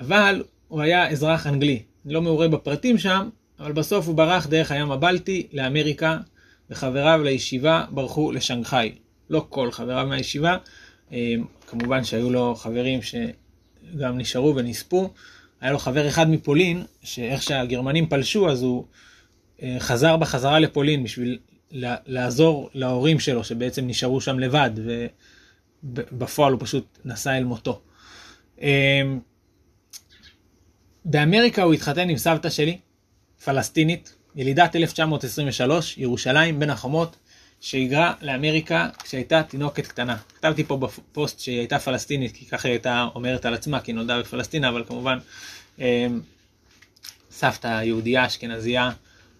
אבל הוא היה אזרח אנגלי, לא מעורה בפרטים שם, אבל בסוף הוא ברח דרך הים הבלטי לאמריקה, וחבריו לישיבה ברחו לשנגחאי. לא כל חבריו מהישיבה, אה, כמובן שהיו לו חברים שגם נשארו ונספו. היה לו חבר אחד מפולין, שאיך שהגרמנים פלשו, אז הוא אה, חזר בחזרה לפולין בשביל לעזור להורים שלו, שבעצם נשארו שם לבד, ובפועל הוא פשוט נסע אל מותו. אה, באמריקה הוא התחתן עם סבתא שלי, פלסטינית, ילידת 1923, ירושלים, בין החומות, שהיגרה לאמריקה כשהייתה תינוקת קטנה. כתבתי פה בפוסט שהיא הייתה פלסטינית, כי ככה היא הייתה אומרת על עצמה, כי היא נולדה בפלסטינה, אבל כמובן אמ, סבתא יהודייה אשכנזייה,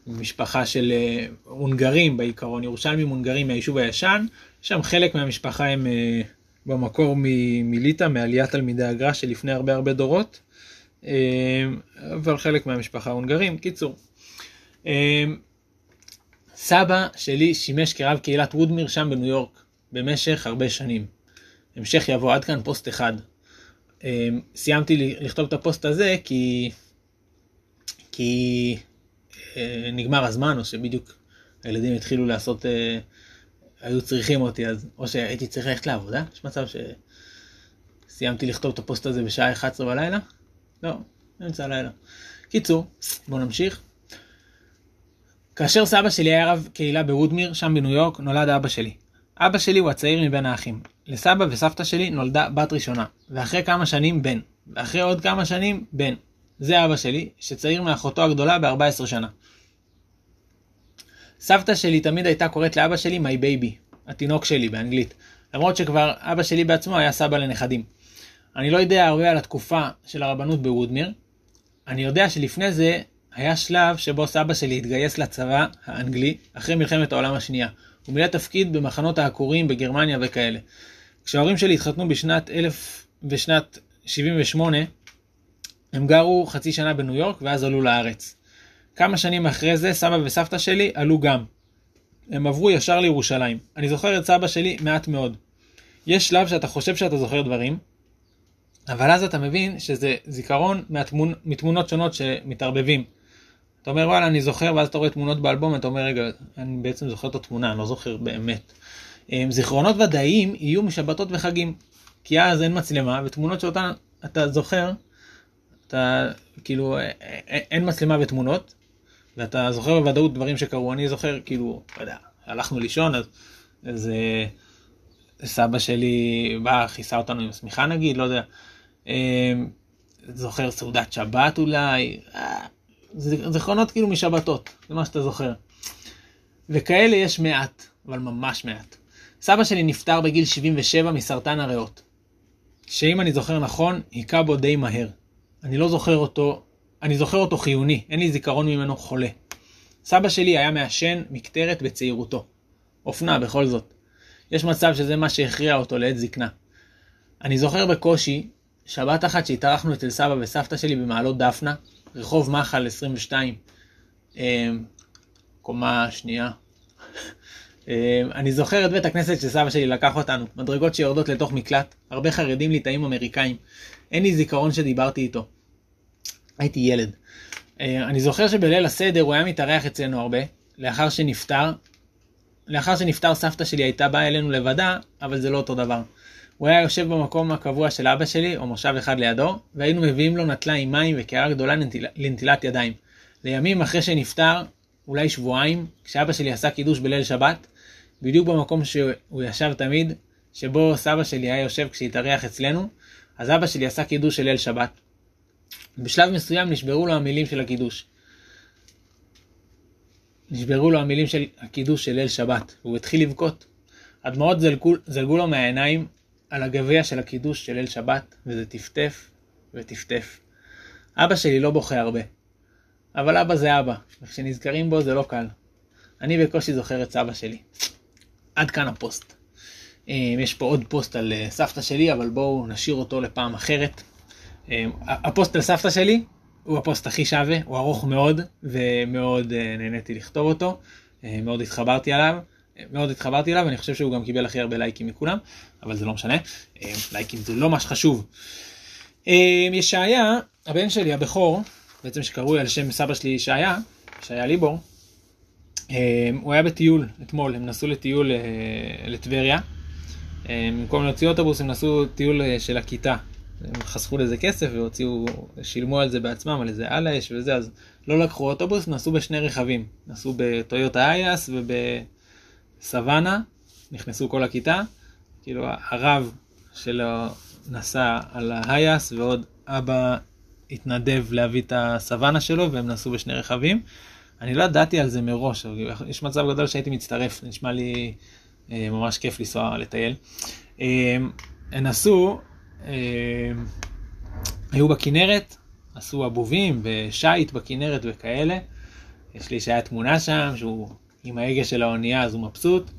משפחה של אה, הונגרים בעיקרון, ירושלמים הונגרים מהיישוב הישן, שם חלק מהמשפחה הם אה, במקור מליטא, מעליית תלמידי הגר"א שלפני הרבה הרבה דורות, אמ, אבל חלק מהמשפחה הונגרים. קיצור, אמ, סבא שלי שימש כרב קהילת וודמיר שם בניו יורק במשך הרבה שנים. המשך יבוא עד כאן פוסט אחד. אמ, סיימתי לכתוב את הפוסט הזה כי, כי אה, נגמר הזמן או שבדיוק הילדים התחילו לעשות, אה, היו צריכים אותי אז, או שהייתי צריך ללכת לעבודה, יש מצב שסיימתי לכתוב את הפוסט הזה בשעה 11 בלילה? לא, אמצע הלילה. קיצור, בואו נמשיך. כאשר סבא שלי היה רב קהילה בוודמיר, שם בניו יורק, נולד אבא שלי. אבא שלי הוא הצעיר מבין האחים. לסבא וסבתא שלי נולדה בת ראשונה, ואחרי כמה שנים בן, ואחרי עוד כמה שנים בן. זה אבא שלי, שצעיר מאחותו הגדולה ב-14 שנה. סבתא שלי תמיד הייתה קוראת לאבא שלי my baby, התינוק שלי באנגלית, למרות שכבר אבא שלי בעצמו היה סבא לנכדים. אני לא יודע הרבה על התקופה של הרבנות בוודמיר, אני יודע שלפני זה היה שלב שבו סבא שלי התגייס לצבא האנגלי אחרי מלחמת העולם השנייה. הוא מילא תפקיד במחנות העקורים בגרמניה וכאלה. כשההורים שלי התחתנו בשנת 1000 ושנת 78, הם גרו חצי שנה בניו יורק ואז עלו לארץ. כמה שנים אחרי זה סבא וסבתא שלי עלו גם. הם עברו ישר לירושלים. אני זוכר את סבא שלי מעט מאוד. יש שלב שאתה חושב שאתה זוכר דברים, אבל אז אתה מבין שזה זיכרון מהתמונ... מתמונות שונות שמתערבבים. אתה אומר וואלה אני זוכר ואז אתה רואה תמונות באלבום אתה אומר רגע אני בעצם זוכר את התמונה אני לא זוכר באמת. אמ, זיכרונות ודאיים יהיו משבתות וחגים כי אז אין מצלמה ותמונות שאותן אתה זוכר אתה כאילו אין מצלמה ותמונות ואתה זוכר בוודאות דברים שקרו אני זוכר כאילו יודע הלכנו לישון אז איזה סבא שלי בא כיסה אותנו עם שמיכה נגיד לא יודע. אמ, זוכר סעודת שבת אולי. זיכרונות כאילו משבתות, זה מה שאתה זוכר. וכאלה יש מעט, אבל ממש מעט. סבא שלי נפטר בגיל 77 מסרטן הריאות, שאם אני זוכר נכון, היכה בו די מהר. אני לא זוכר אותו, אני זוכר אותו חיוני, אין לי זיכרון ממנו חולה. סבא שלי היה מעשן מקטרת בצעירותו. אופנה בכל זאת. יש מצב שזה מה שהכריע אותו לעת זקנה. אני זוכר בקושי שבת אחת שהתארחנו אצל סבא וסבתא שלי במעלות דפנה, רחוב מחל 22, אמ, קומה שנייה. אמ, אני זוכר את בית הכנסת שסבא שלי לקח אותנו, מדרגות שיורדות לתוך מקלט, הרבה חרדים ליטאים אמריקאים. אין לי זיכרון שדיברתי איתו. הייתי ילד. אמ, אני זוכר שבליל הסדר הוא היה מתארח אצלנו הרבה, לאחר שנפטר. לאחר שנפטר סבתא שלי הייתה באה אלינו לבדה, אבל זה לא אותו דבר. הוא היה יושב במקום הקבוע של אבא שלי, או מושב אחד לידו, והיינו מביאים לו נטלה עם מים וקערה גדולה לנטיל... לנטילת ידיים. לימים אחרי שנפטר, אולי שבועיים, כשאבא שלי עשה קידוש בליל שבת, בדיוק במקום שהוא ישב תמיד, שבו סבא שלי היה יושב כשהתארח אצלנו, אז אבא שלי עשה קידוש של ליל שבת. בשלב מסוים נשברו לו המילים של הקידוש. נשברו לו המילים של הקידוש של ליל שבת, והוא התחיל לבכות. הדמעות זלגו, זלגו לו מהעיניים על הגביע של הקידוש של ליל שבת, וזה טפטף וטפטף. אבא שלי לא בוכה הרבה, אבל אבא זה אבא, וכשנזכרים בו זה לא קל. אני בקושי זוכר את סבא שלי. עד כאן הפוסט. אה, יש פה עוד פוסט על אה, סבתא שלי, אבל בואו נשאיר אותו לפעם אחרת. אה, הפוסט על סבתא שלי הוא הפוסט הכי שווה, הוא ארוך מאוד, ומאוד נהניתי לכתוב אותו, מאוד התחברתי עליו. מאוד התחברתי אליו, ואני חושב שהוא גם קיבל הכי הרבה לייקים מכולם, אבל זה לא משנה, לייקים זה לא מה שחשוב. ישעיה, הבן שלי הבכור, בעצם שקרוי על שם סבא שלי ישעיה, ישעיה ליבור, הוא היה בטיול אתמול, הם נסעו לטיול לטבריה. במקום להוציא אוטובוס הם נסעו טיול של הכיתה. הם חסכו לזה כסף והוציאו, שילמו על זה בעצמם, על איזה על האש וזה, אז לא לקחו אוטובוס, נסעו בשני רכבים. נסעו בטויוטה אייס ובסוואנה, נכנסו כל הכיתה. כאילו הרב שלו נסע על ההייס ועוד אבא התנדב להביא את הסוואנה שלו והם נסעו בשני רכבים. אני לא ידעתי על זה מראש, יש מצב גדול שהייתי מצטרף, נשמע לי אה, ממש כיף לנסוע לטייל. אה, הם נסעו, אה, היו בכנרת, עשו אבובים ושיט בכנרת וכאלה. יש לי שהיה תמונה שם, שהוא עם ההגה של האונייה אז הוא מבסוט.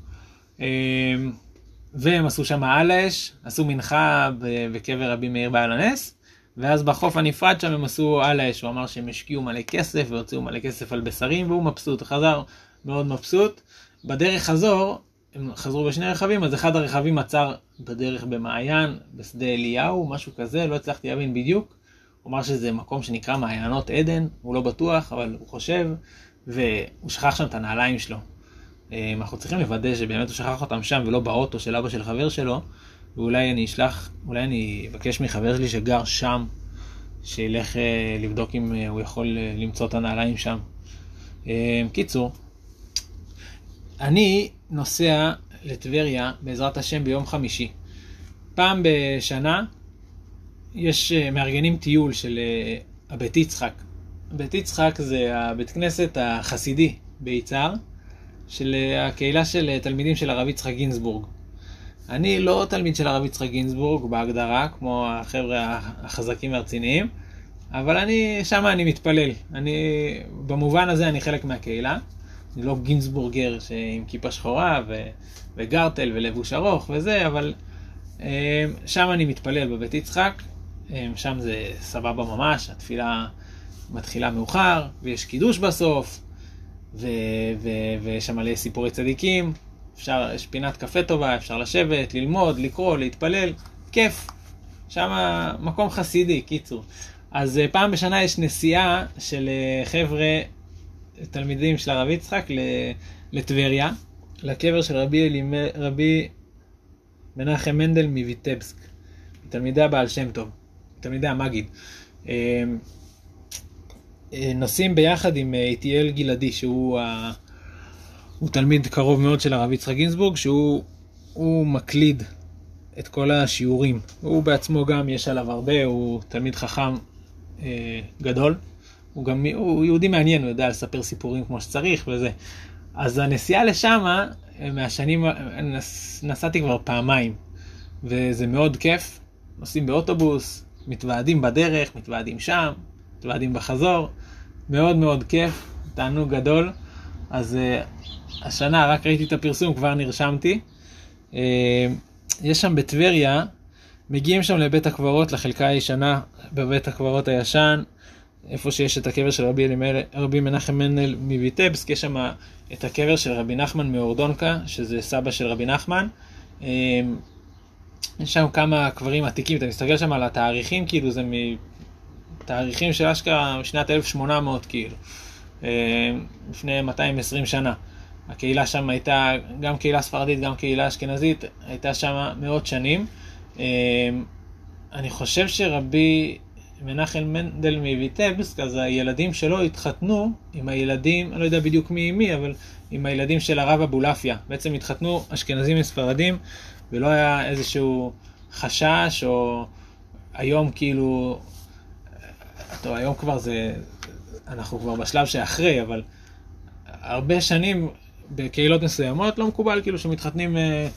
והם עשו שם על האש, עשו מנחה בקבר רבי מאיר בעל הנס. ואז בחוף הנפרד שם הם עשו על האש, הוא אמר שהם השקיעו מלא כסף והוציאו מלא כסף על בשרים והוא מבסוט, חזר מאוד מבסוט. בדרך חזור, הם חזרו בשני רכבים, אז אחד הרכבים עצר בדרך במעיין, בשדה אליהו, משהו כזה, לא הצלחתי להבין בדיוק. הוא אמר שזה מקום שנקרא מעיינות עדן, הוא לא בטוח, אבל הוא חושב, והוא שכח שם את הנעליים שלו. אה, אנחנו צריכים לוודא שבאמת הוא שכח אותם שם ולא באוטו של אבא של חבר שלו, ואולי אני אשלח, אולי אני אבקש מחבר שלי שגר שם, שילך אה, לבדוק אם אה, הוא יכול למצוא את הנעליים שם. קיצור, אני נוסע לטבריה בעזרת השם ביום חמישי. פעם בשנה יש מארגנים טיול של הבית יצחק. בית יצחק זה הבית כנסת החסידי ביצהר, של הקהילה של תלמידים של הרב יצחק גינזבורג. אני לא תלמיד של הרב יצחק גינזבורג בהגדרה, כמו החבר'ה החזקים והרציניים, אבל אני, שם אני מתפלל. אני, במובן הזה אני חלק מהקהילה. אני לא גינזבורגר עם כיפה שחורה ו, וגרטל ולבוש ארוך וזה, אבל אה, שם אני מתפלל בבית יצחק. אה, שם זה סבבה ממש, התפילה מתחילה מאוחר, ויש קידוש בסוף, ויש שם מלא סיפורי צדיקים. אפשר, יש פינת קפה טובה, אפשר לשבת, ללמוד, לקרוא, להתפלל, כיף. שם מקום חסידי, קיצור. אז אה, פעם בשנה יש נסיעה של אה, חבר'ה, תלמידים של הרב יצחק לטבריה, לקבר של רבי, אלימ... רבי מנחם מנדל מויטבסק, תלמידי הבעל שם טוב, תלמידי המגיד. אה, נוסעים ביחד עם איטיאל גלעדי, שהוא ה... הוא תלמיד קרוב מאוד של הרב יצחק גינזבורג, שהוא מקליד את כל השיעורים. הוא בעצמו גם, יש עליו הרבה, הוא תלמיד חכם אה, גדול. הוא גם, הוא יהודי מעניין, הוא יודע לספר סיפורים כמו שצריך וזה. אז הנסיעה לשם, אה, מהשנים, נס, נסעתי כבר פעמיים, וזה מאוד כיף. נוסעים באוטובוס, מתוועדים בדרך, מתוועדים שם, מתוועדים בחזור. מאוד מאוד כיף, תענוג גדול. אז uh, השנה רק ראיתי את הפרסום, כבר נרשמתי. אה, יש שם בטבריה, מגיעים שם לבית הקברות, לחלקה הישנה בבית הקברות הישן, איפה שיש את הקבר של רבי, אלימל, רבי מנחם מנדל מויטבסק, יש שם את הקבר של רבי נחמן מאורדונקה, שזה סבא של רבי נחמן. אה, יש שם כמה קברים עתיקים, אתה מסתכל שם על התאריכים, כאילו זה מתאריכים של אשכרה משנת 1800, כאילו, אה, לפני 220 שנה. הקהילה שם הייתה גם קהילה ספרדית, גם קהילה אשכנזית, הייתה שם מאות שנים. אה, אני חושב שרבי מנחם מנדל מויטבסק, אז הילדים שלו התחתנו עם הילדים, אני לא יודע בדיוק מי עם מי, אבל עם הילדים של הרב אבולעפיה. בעצם התחתנו אשכנזים וספרדים, ולא היה איזשהו חשש, או היום כאילו, טוב, היום כבר זה, אנחנו כבר בשלב שאחרי, אבל הרבה שנים בקהילות מסוימות לא מקובל כאילו שמתחתנים אה,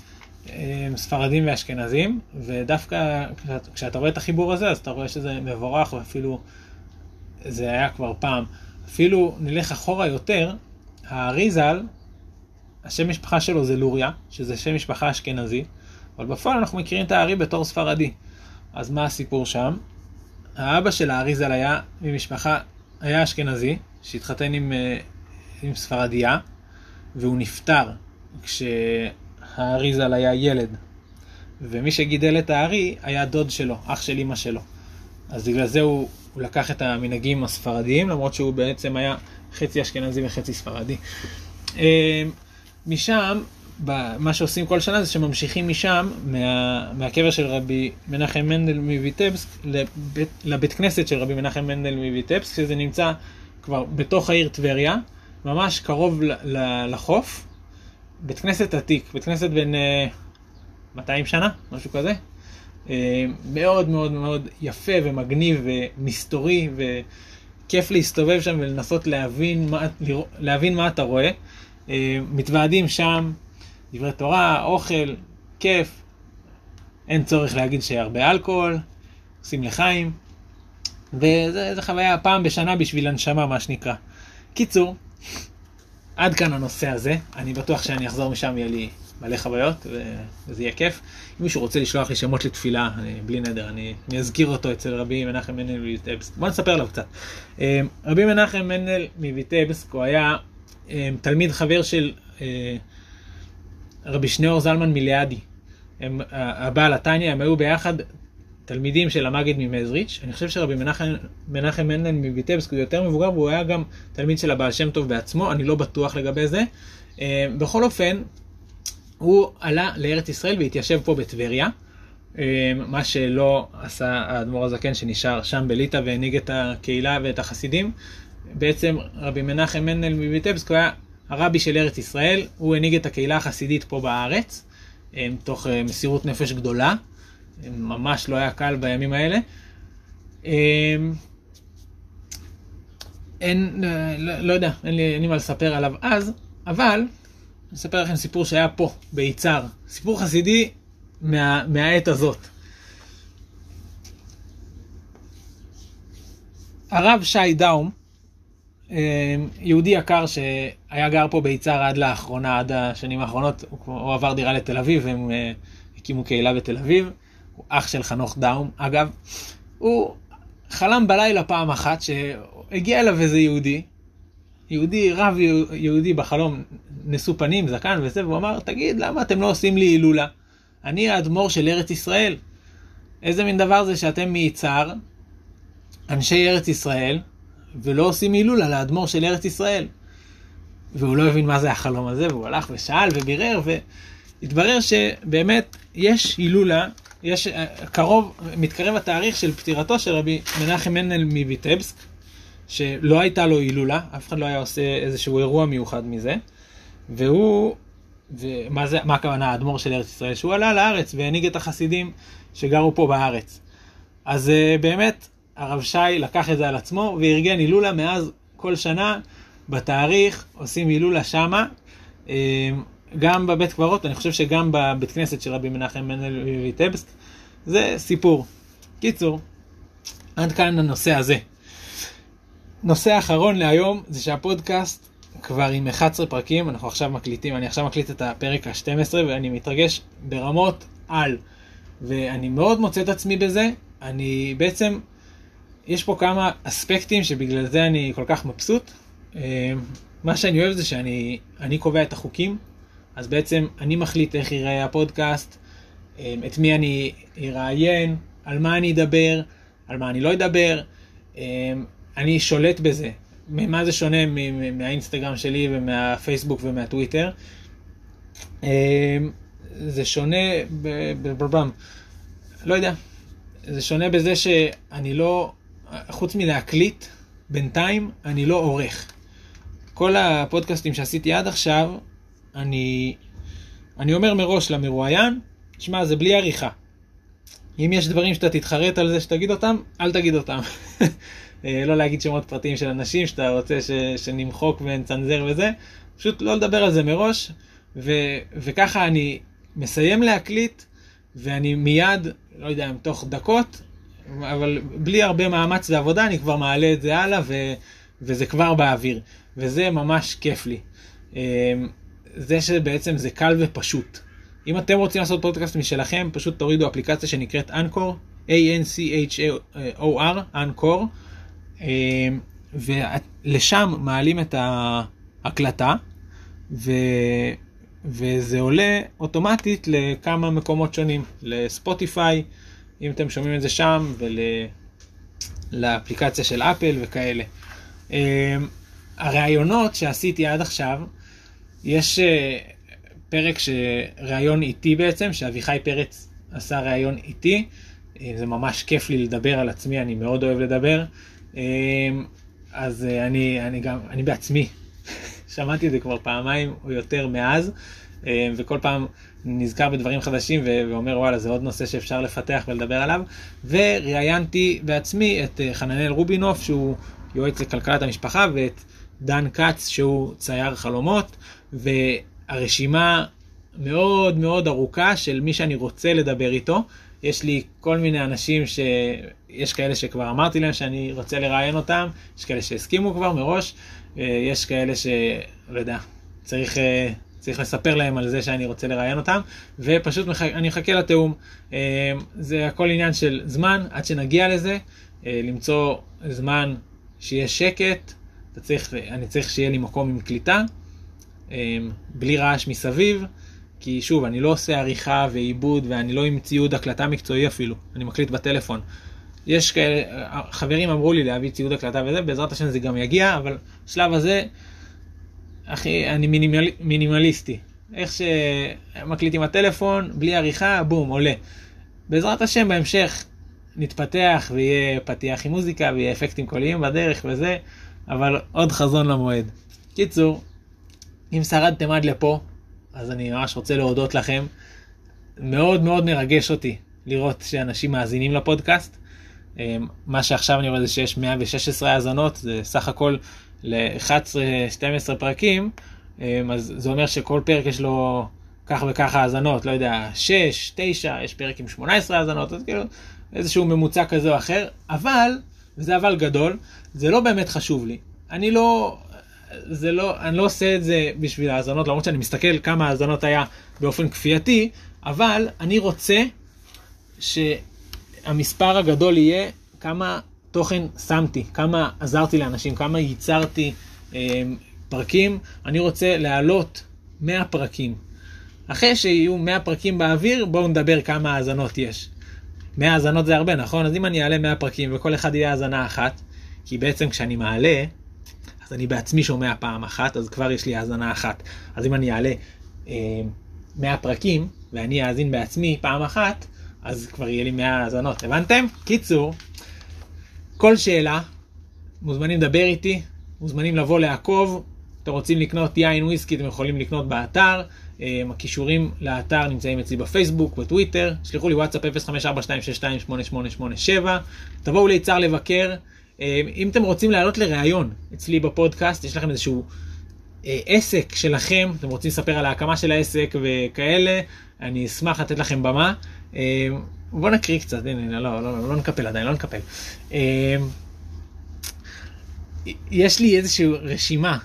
אה, ספרדים ואשכנזים, ודווקא כשאתה רואה את החיבור הזה, אז אתה רואה שזה מבורך, ואפילו זה היה כבר פעם. אפילו נלך אחורה יותר, האריזל, השם משפחה שלו זה לוריה, שזה שם משפחה אשכנזי, אבל בפועל אנחנו מכירים את הארי בתור ספרדי. אז מה הסיפור שם? האבא של האריזל היה ממשפחה, היה אשכנזי, שהתחתן עם, אה, עם ספרדיה, והוא נפטר כשהאריזל היה ילד. ומי שגידל את הארי היה דוד שלו, אח של אמא שלו. אז בגלל זה הוא, הוא לקח את המנהגים הספרדיים, למרות שהוא בעצם היה חצי אשכנזי וחצי ספרדי. אה, משם מה שעושים כל שנה זה שממשיכים משם, מה, מהקבר של רבי מנחם מנדל מויטבסק, לבית, לבית כנסת של רבי מנחם מנדל מויטבסק, שזה נמצא כבר בתוך העיר טבריה, ממש קרוב ל, ל, לחוף. בית כנסת עתיק, בית כנסת בן uh, 200 שנה, משהו כזה. Uh, מאוד מאוד מאוד יפה ומגניב ומסתורי וכיף להסתובב שם ולנסות להבין מה, להבין מה אתה רואה. Uh, מתוועדים שם. דברי תורה, אוכל, כיף, אין צורך להגיד שהרבה אלכוהול, עושים לחיים, וזו חוויה פעם בשנה בשביל הנשמה, מה שנקרא. קיצור, עד כאן הנושא הזה, אני בטוח שאני אחזור משם, יהיה לי מלא חוויות, וזה יהיה כיף. אם מישהו רוצה לשלוח לי שמות לתפילה, אני, בלי נדר, אני, אני אזכיר אותו אצל רבי מנחם מנדל מויטבסק. בוא נספר עליו קצת. אה, רבי מנחם מנדל מויטבסק, הוא היה אה, תלמיד חבר של אה, רבי שניאור זלמן מיליאדי, הם, הבעל התניא, הם היו ביחד תלמידים של המגיד ממזריץ'. אני חושב שרבי מנחם, מנחם מנדל מביטבסק הוא יותר מבוגר והוא היה גם תלמיד של הבעל שם טוב בעצמו, אני לא בטוח לגבי זה. אה, בכל אופן, הוא עלה לארץ ישראל והתיישב פה בטבריה. אה, מה שלא עשה האדמו"ר הזקן שנשאר שם בליטא והנהיג את הקהילה ואת החסידים. בעצם רבי מנחם מנדל מביטבסק היה הרבי של ארץ ישראל, הוא הנהיג את הקהילה החסידית פה בארץ, אה, מתוך אה, מסירות נפש גדולה, אה, ממש לא היה קל בימים האלה. אין, לא, לא יודע, אין לי, אין לי מה לספר עליו אז, אבל אני אספר לכם סיפור שהיה פה, ביצהר. סיפור חסידי מה, מהעת הזאת. הרב שי דאום, יהודי יקר שהיה גר פה ביצהר עד לאחרונה, עד השנים האחרונות, הוא עבר דירה לתל אביב, הם אה, הקימו קהילה בתל אביב, הוא אח של חנוך דאום, אגב, הוא חלם בלילה פעם אחת שהגיע אליו איזה יהודי, יהודי, רב יהודי בחלום, נשוא פנים, זקן וזה, והוא אמר, תגיד, למה אתם לא עושים לי הילולה? אני האדמו"ר של ארץ ישראל. איזה מין דבר זה שאתם מיצהר, אנשי ארץ ישראל, ולא עושים הילול על האדמו"ר של ארץ ישראל. והוא לא הבין מה זה החלום הזה, והוא הלך ושאל ובירר, והתברר שבאמת יש הילולה, יש אה, קרוב, מתקרב התאריך של פטירתו של רבי מנחם מנדל מביטבסק, שלא הייתה לו הילולה, אף אחד לא היה עושה איזשהו אירוע מיוחד מזה, והוא, ומה זה, מה הכוונה האדמו"ר של ארץ ישראל? שהוא עלה לארץ והנהיג את החסידים שגרו פה בארץ. אז אה, באמת, הרב שי לקח את זה על עצמו וארגן הילולה מאז כל שנה בתאריך עושים הילולה שמה. אה, גם בבית קברות, אני חושב שגם בבית כנסת של רבי מנחם מנדל ויטבסק, זה סיפור. קיצור, עד כאן הנושא הזה. נושא אחרון להיום זה שהפודקאסט כבר עם 11 פרקים, אנחנו עכשיו מקליטים, אני עכשיו מקליט את הפרק ה-12 ואני מתרגש ברמות על. ואני מאוד מוצא את עצמי בזה, אני בעצם, יש פה כמה אספקטים שבגלל זה אני כל כך מבסוט. אה, מה שאני אוהב זה שאני אני קובע את החוקים, אז בעצם אני מחליט איך ייראה הפודקאסט, אה, את מי אני אראיין, על מה אני אדבר, על מה אני לא אדבר. אה, אני שולט בזה. ממה זה שונה מהאינסטגרם שלי ומהפייסבוק ומהטוויטר? זה שונה, בברבם, לא יודע, זה שונה בזה שאני לא, חוץ מלהקליט, בינתיים אני לא עורך. כל הפודקאסטים שעשיתי עד עכשיו, אני, אני אומר מראש למרואיין, שמע, זה בלי עריכה. אם יש דברים שאתה תתחרט על זה שתגיד אותם, אל תגיד אותם. אה, לא להגיד שמות פרטיים של אנשים שאתה רוצה ש, שנמחוק ונצנזר וזה, פשוט לא לדבר על זה מראש, ו, וככה אני מסיים להקליט, ואני מיד, לא יודע אם תוך דקות, אבל בלי הרבה מאמץ ועבודה, אני כבר מעלה את זה הלאה, ו, וזה כבר באוויר. וזה ממש כיף לי. אמ, זה שבעצם זה קל ופשוט. אם אתם רוצים לעשות פודקאסט משלכם, פשוט תורידו אפליקציה שנקראת אנקור, A-N-C-H-O-R, אנקור, אמ, ולשם מעלים את ההקלטה, ו... וזה עולה אוטומטית לכמה מקומות שונים, לספוטיפיי, אם אתם שומעים את זה שם, ולאפליקציה של אפל וכאלה. אמ, הראיונות שעשיתי עד עכשיו, יש אה, פרק שראיון איתי בעצם, שאביחי פרץ עשה ראיון איתי. אה, זה ממש כיף לי לדבר על עצמי, אני מאוד אוהב לדבר. אמ, אז אה, אני, אני גם, אני בעצמי שמעתי את זה כבר פעמיים או יותר מאז, אה, וכל פעם נזכר בדברים חדשים ואומר וואלה זה עוד נושא שאפשר לפתח ולדבר עליו. וראיינתי בעצמי את אה, חננאל רובינוף שהוא יועץ לכלכלת המשפחה ואת דן כץ שהוא צייר חלומות, והרשימה מאוד מאוד ארוכה של מי שאני רוצה לדבר איתו. יש לי כל מיני אנשים שיש כאלה שכבר אמרתי להם שאני רוצה לראיין אותם, יש כאלה שהסכימו כבר מראש, אה, יש כאלה שלא יודע, צריך, אה, צריך לספר להם על זה שאני רוצה לראיין אותם, ופשוט מח... אני אחכה לתיאום. אה, זה הכל עניין של זמן, עד שנגיע לזה, למצוא זמן שיהיה שקט, צריך, אני צריך שיהיה לי מקום עם קליטה, בלי רעש מסביב. כי שוב, אני לא עושה עריכה ועיבוד ואני לא עם ציוד הקלטה מקצועי אפילו, אני מקליט בטלפון. יש כאלה, חברים אמרו לי להביא ציוד הקלטה וזה, בעזרת השם זה גם יגיע, אבל בשלב הזה, אחי, אני מינימל, מינימליסטי. איך שמקליט עם הטלפון, בלי עריכה, בום, עולה. בעזרת השם בהמשך נתפתח ויהיה פתיח עם מוזיקה ויהיה אפקטים קוליים בדרך וזה, אבל עוד חזון למועד. קיצור, אם שרדתם עד לפה, אז אני ממש רוצה להודות לכם. מאוד מאוד מרגש אותי לראות שאנשים מאזינים לפודקאסט. אמ, מה שעכשיו אני רואה זה שיש 116 האזנות, זה סך הכל ל-11-12 פרקים, אמ, אז זה אומר שכל פרק יש לו כך וככה האזנות, לא יודע, 6, 9, יש פרק עם 18 האזנות, אז כאילו איזשהו ממוצע כזה או אחר, אבל, וזה אבל גדול, זה לא באמת חשוב לי. אני לא, זה לא, אני לא עושה את זה בשביל האזנות, למרות שאני מסתכל כמה האזנות היה באופן כפייתי, אבל אני רוצה שהמספר הגדול יהיה כמה תוכן שמתי, כמה עזרתי לאנשים, כמה ייצרתי אה, פרקים. אני רוצה להעלות 100 פרקים. אחרי שיהיו 100 פרקים באוויר, בואו נדבר כמה האזנות יש. 100 האזנות זה הרבה, נכון? אז אם אני אעלה 100 פרקים וכל אחד יהיה האזנה אחת, כי בעצם כשאני מעלה, אז אני בעצמי שומע פעם אחת, אז כבר יש לי האזנה אחת. אז אם אני אעלה אה, 100 פרקים, ואני אאזין בעצמי פעם אחת, אז כבר יהיה לי 100 האזנות. הבנתם? קיצור, כל שאלה, מוזמנים לדבר איתי, מוזמנים לבוא לעקוב. אתם רוצים לקנות יין וויסקי, אתם יכולים לקנות באתר. אה, הכישורים לאתר נמצאים אצלי בפייסבוק, בטוויטר. שלחו לי וואטסאפ 0542628887. תבואו ליצהר לבקר. אה, אם אתם רוצים לעלות לראיון אצלי בפודקאסט, יש לכם איזשהו אה, עסק שלכם, אתם רוצים לספר על ההקמה של העסק וכאלה, אני אשמח לתת לכם במה. אה, בואו נקריא קצת, הנה, לא, לא, לא, לא נקפל עדיין, לא נקפל. יש לי איזושהי רשימה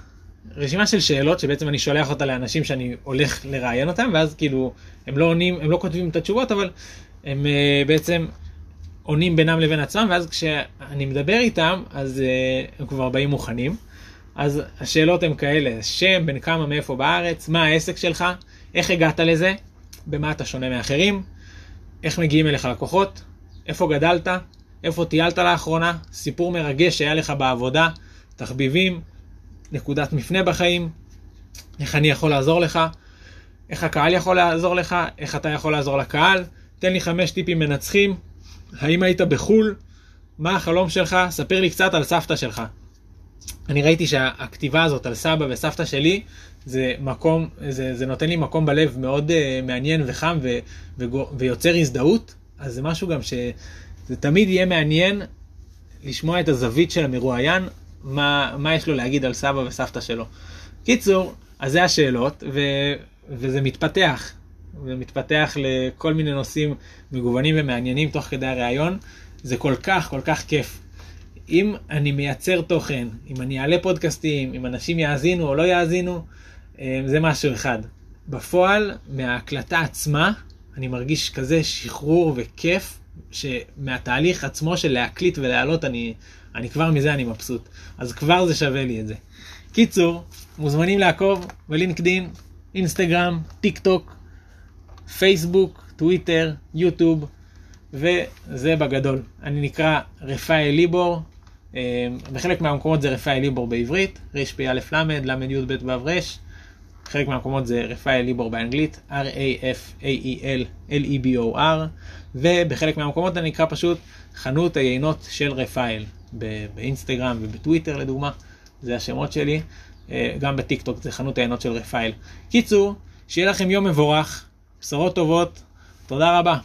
רשימה של שאלות שבעצם אני שולח אותה לאנשים שאני הולך לראיין אותם, ואז כאילו הם לא עונים, הם לא כותבים את התשובות, אבל הם uh, בעצם עונים בינם לבין עצמם, ואז כשאני מדבר איתם, אז uh, הם כבר באים מוכנים. אז השאלות הן כאלה, שם, בן כמה, מאיפה בארץ, מה העסק שלך, איך הגעת לזה, במה אתה שונה מאחרים, איך מגיעים אליך לקוחות, איפה גדלת, איפה טיילת לאחרונה, סיפור מרגש שהיה לך בעבודה, תחביבים, נקודת מפנה בחיים, איך אני יכול לעזור לך, איך הקהל יכול לעזור לך, איך אתה יכול לעזור לקהל, תן לי חמש טיפים מנצחים, האם היית בחו"ל, מה החלום שלך, ספר לי קצת על סבתא שלך. אני ראיתי שהכתיבה הזאת על סבא וסבתא שלי, זה מקום, זה, זה נותן לי מקום בלב מאוד uh, מעניין וחם ו, ו, ויוצר הזדהות, אז זה משהו גם שזה תמיד יהיה מעניין לשמוע את הזווית של המרואיין, מה, מה יש לו להגיד על סבא וסבתא שלו. קיצור, אז זה השאלות, ו, וזה מתפתח, ומתפתח לכל מיני נושאים מגוונים ומעניינים תוך כדי הראיון. זה כל כך, כל כך כיף. אם אני מייצר תוכן, אם אני אעלה פודקאסטים, אם אנשים יאזינו או לא יאזינו, אה, זה משהו אחד. בפועל, מההקלטה עצמה, אני מרגיש כזה שחרור וכיף, שמהתהליך עצמו של להקליט ולהעלות, אני, אני כבר מזה אני מבסוט. אז כבר זה שווה לי את זה. קיצור, מוזמנים לעקוב בלינקדין, אינסטגרם, טיק טוק, פייסבוק, טוויטר, יוטיוב, וזה בגדול. אני נקרא רפאל ליבור, בחלק מהמקומות זה רפאל ליבור בעברית, רפ"א ל, ל"י"ב ו"ר, חלק מהמקומות זה רפאל ליבור באנגלית, R-A-F-A-E-L-L-E-B-O-R, ובחלק מהמקומות אני נקרא פשוט חנות היינות של רפאל, באינסטגרם ובטוויטר לדוגמה, זה השמות שלי, אה, גם בטיק טוק זה חנות היינות של רפאל. קיצור, שיהיה לכם יום מבורך, בשורות טובות, תודה רבה.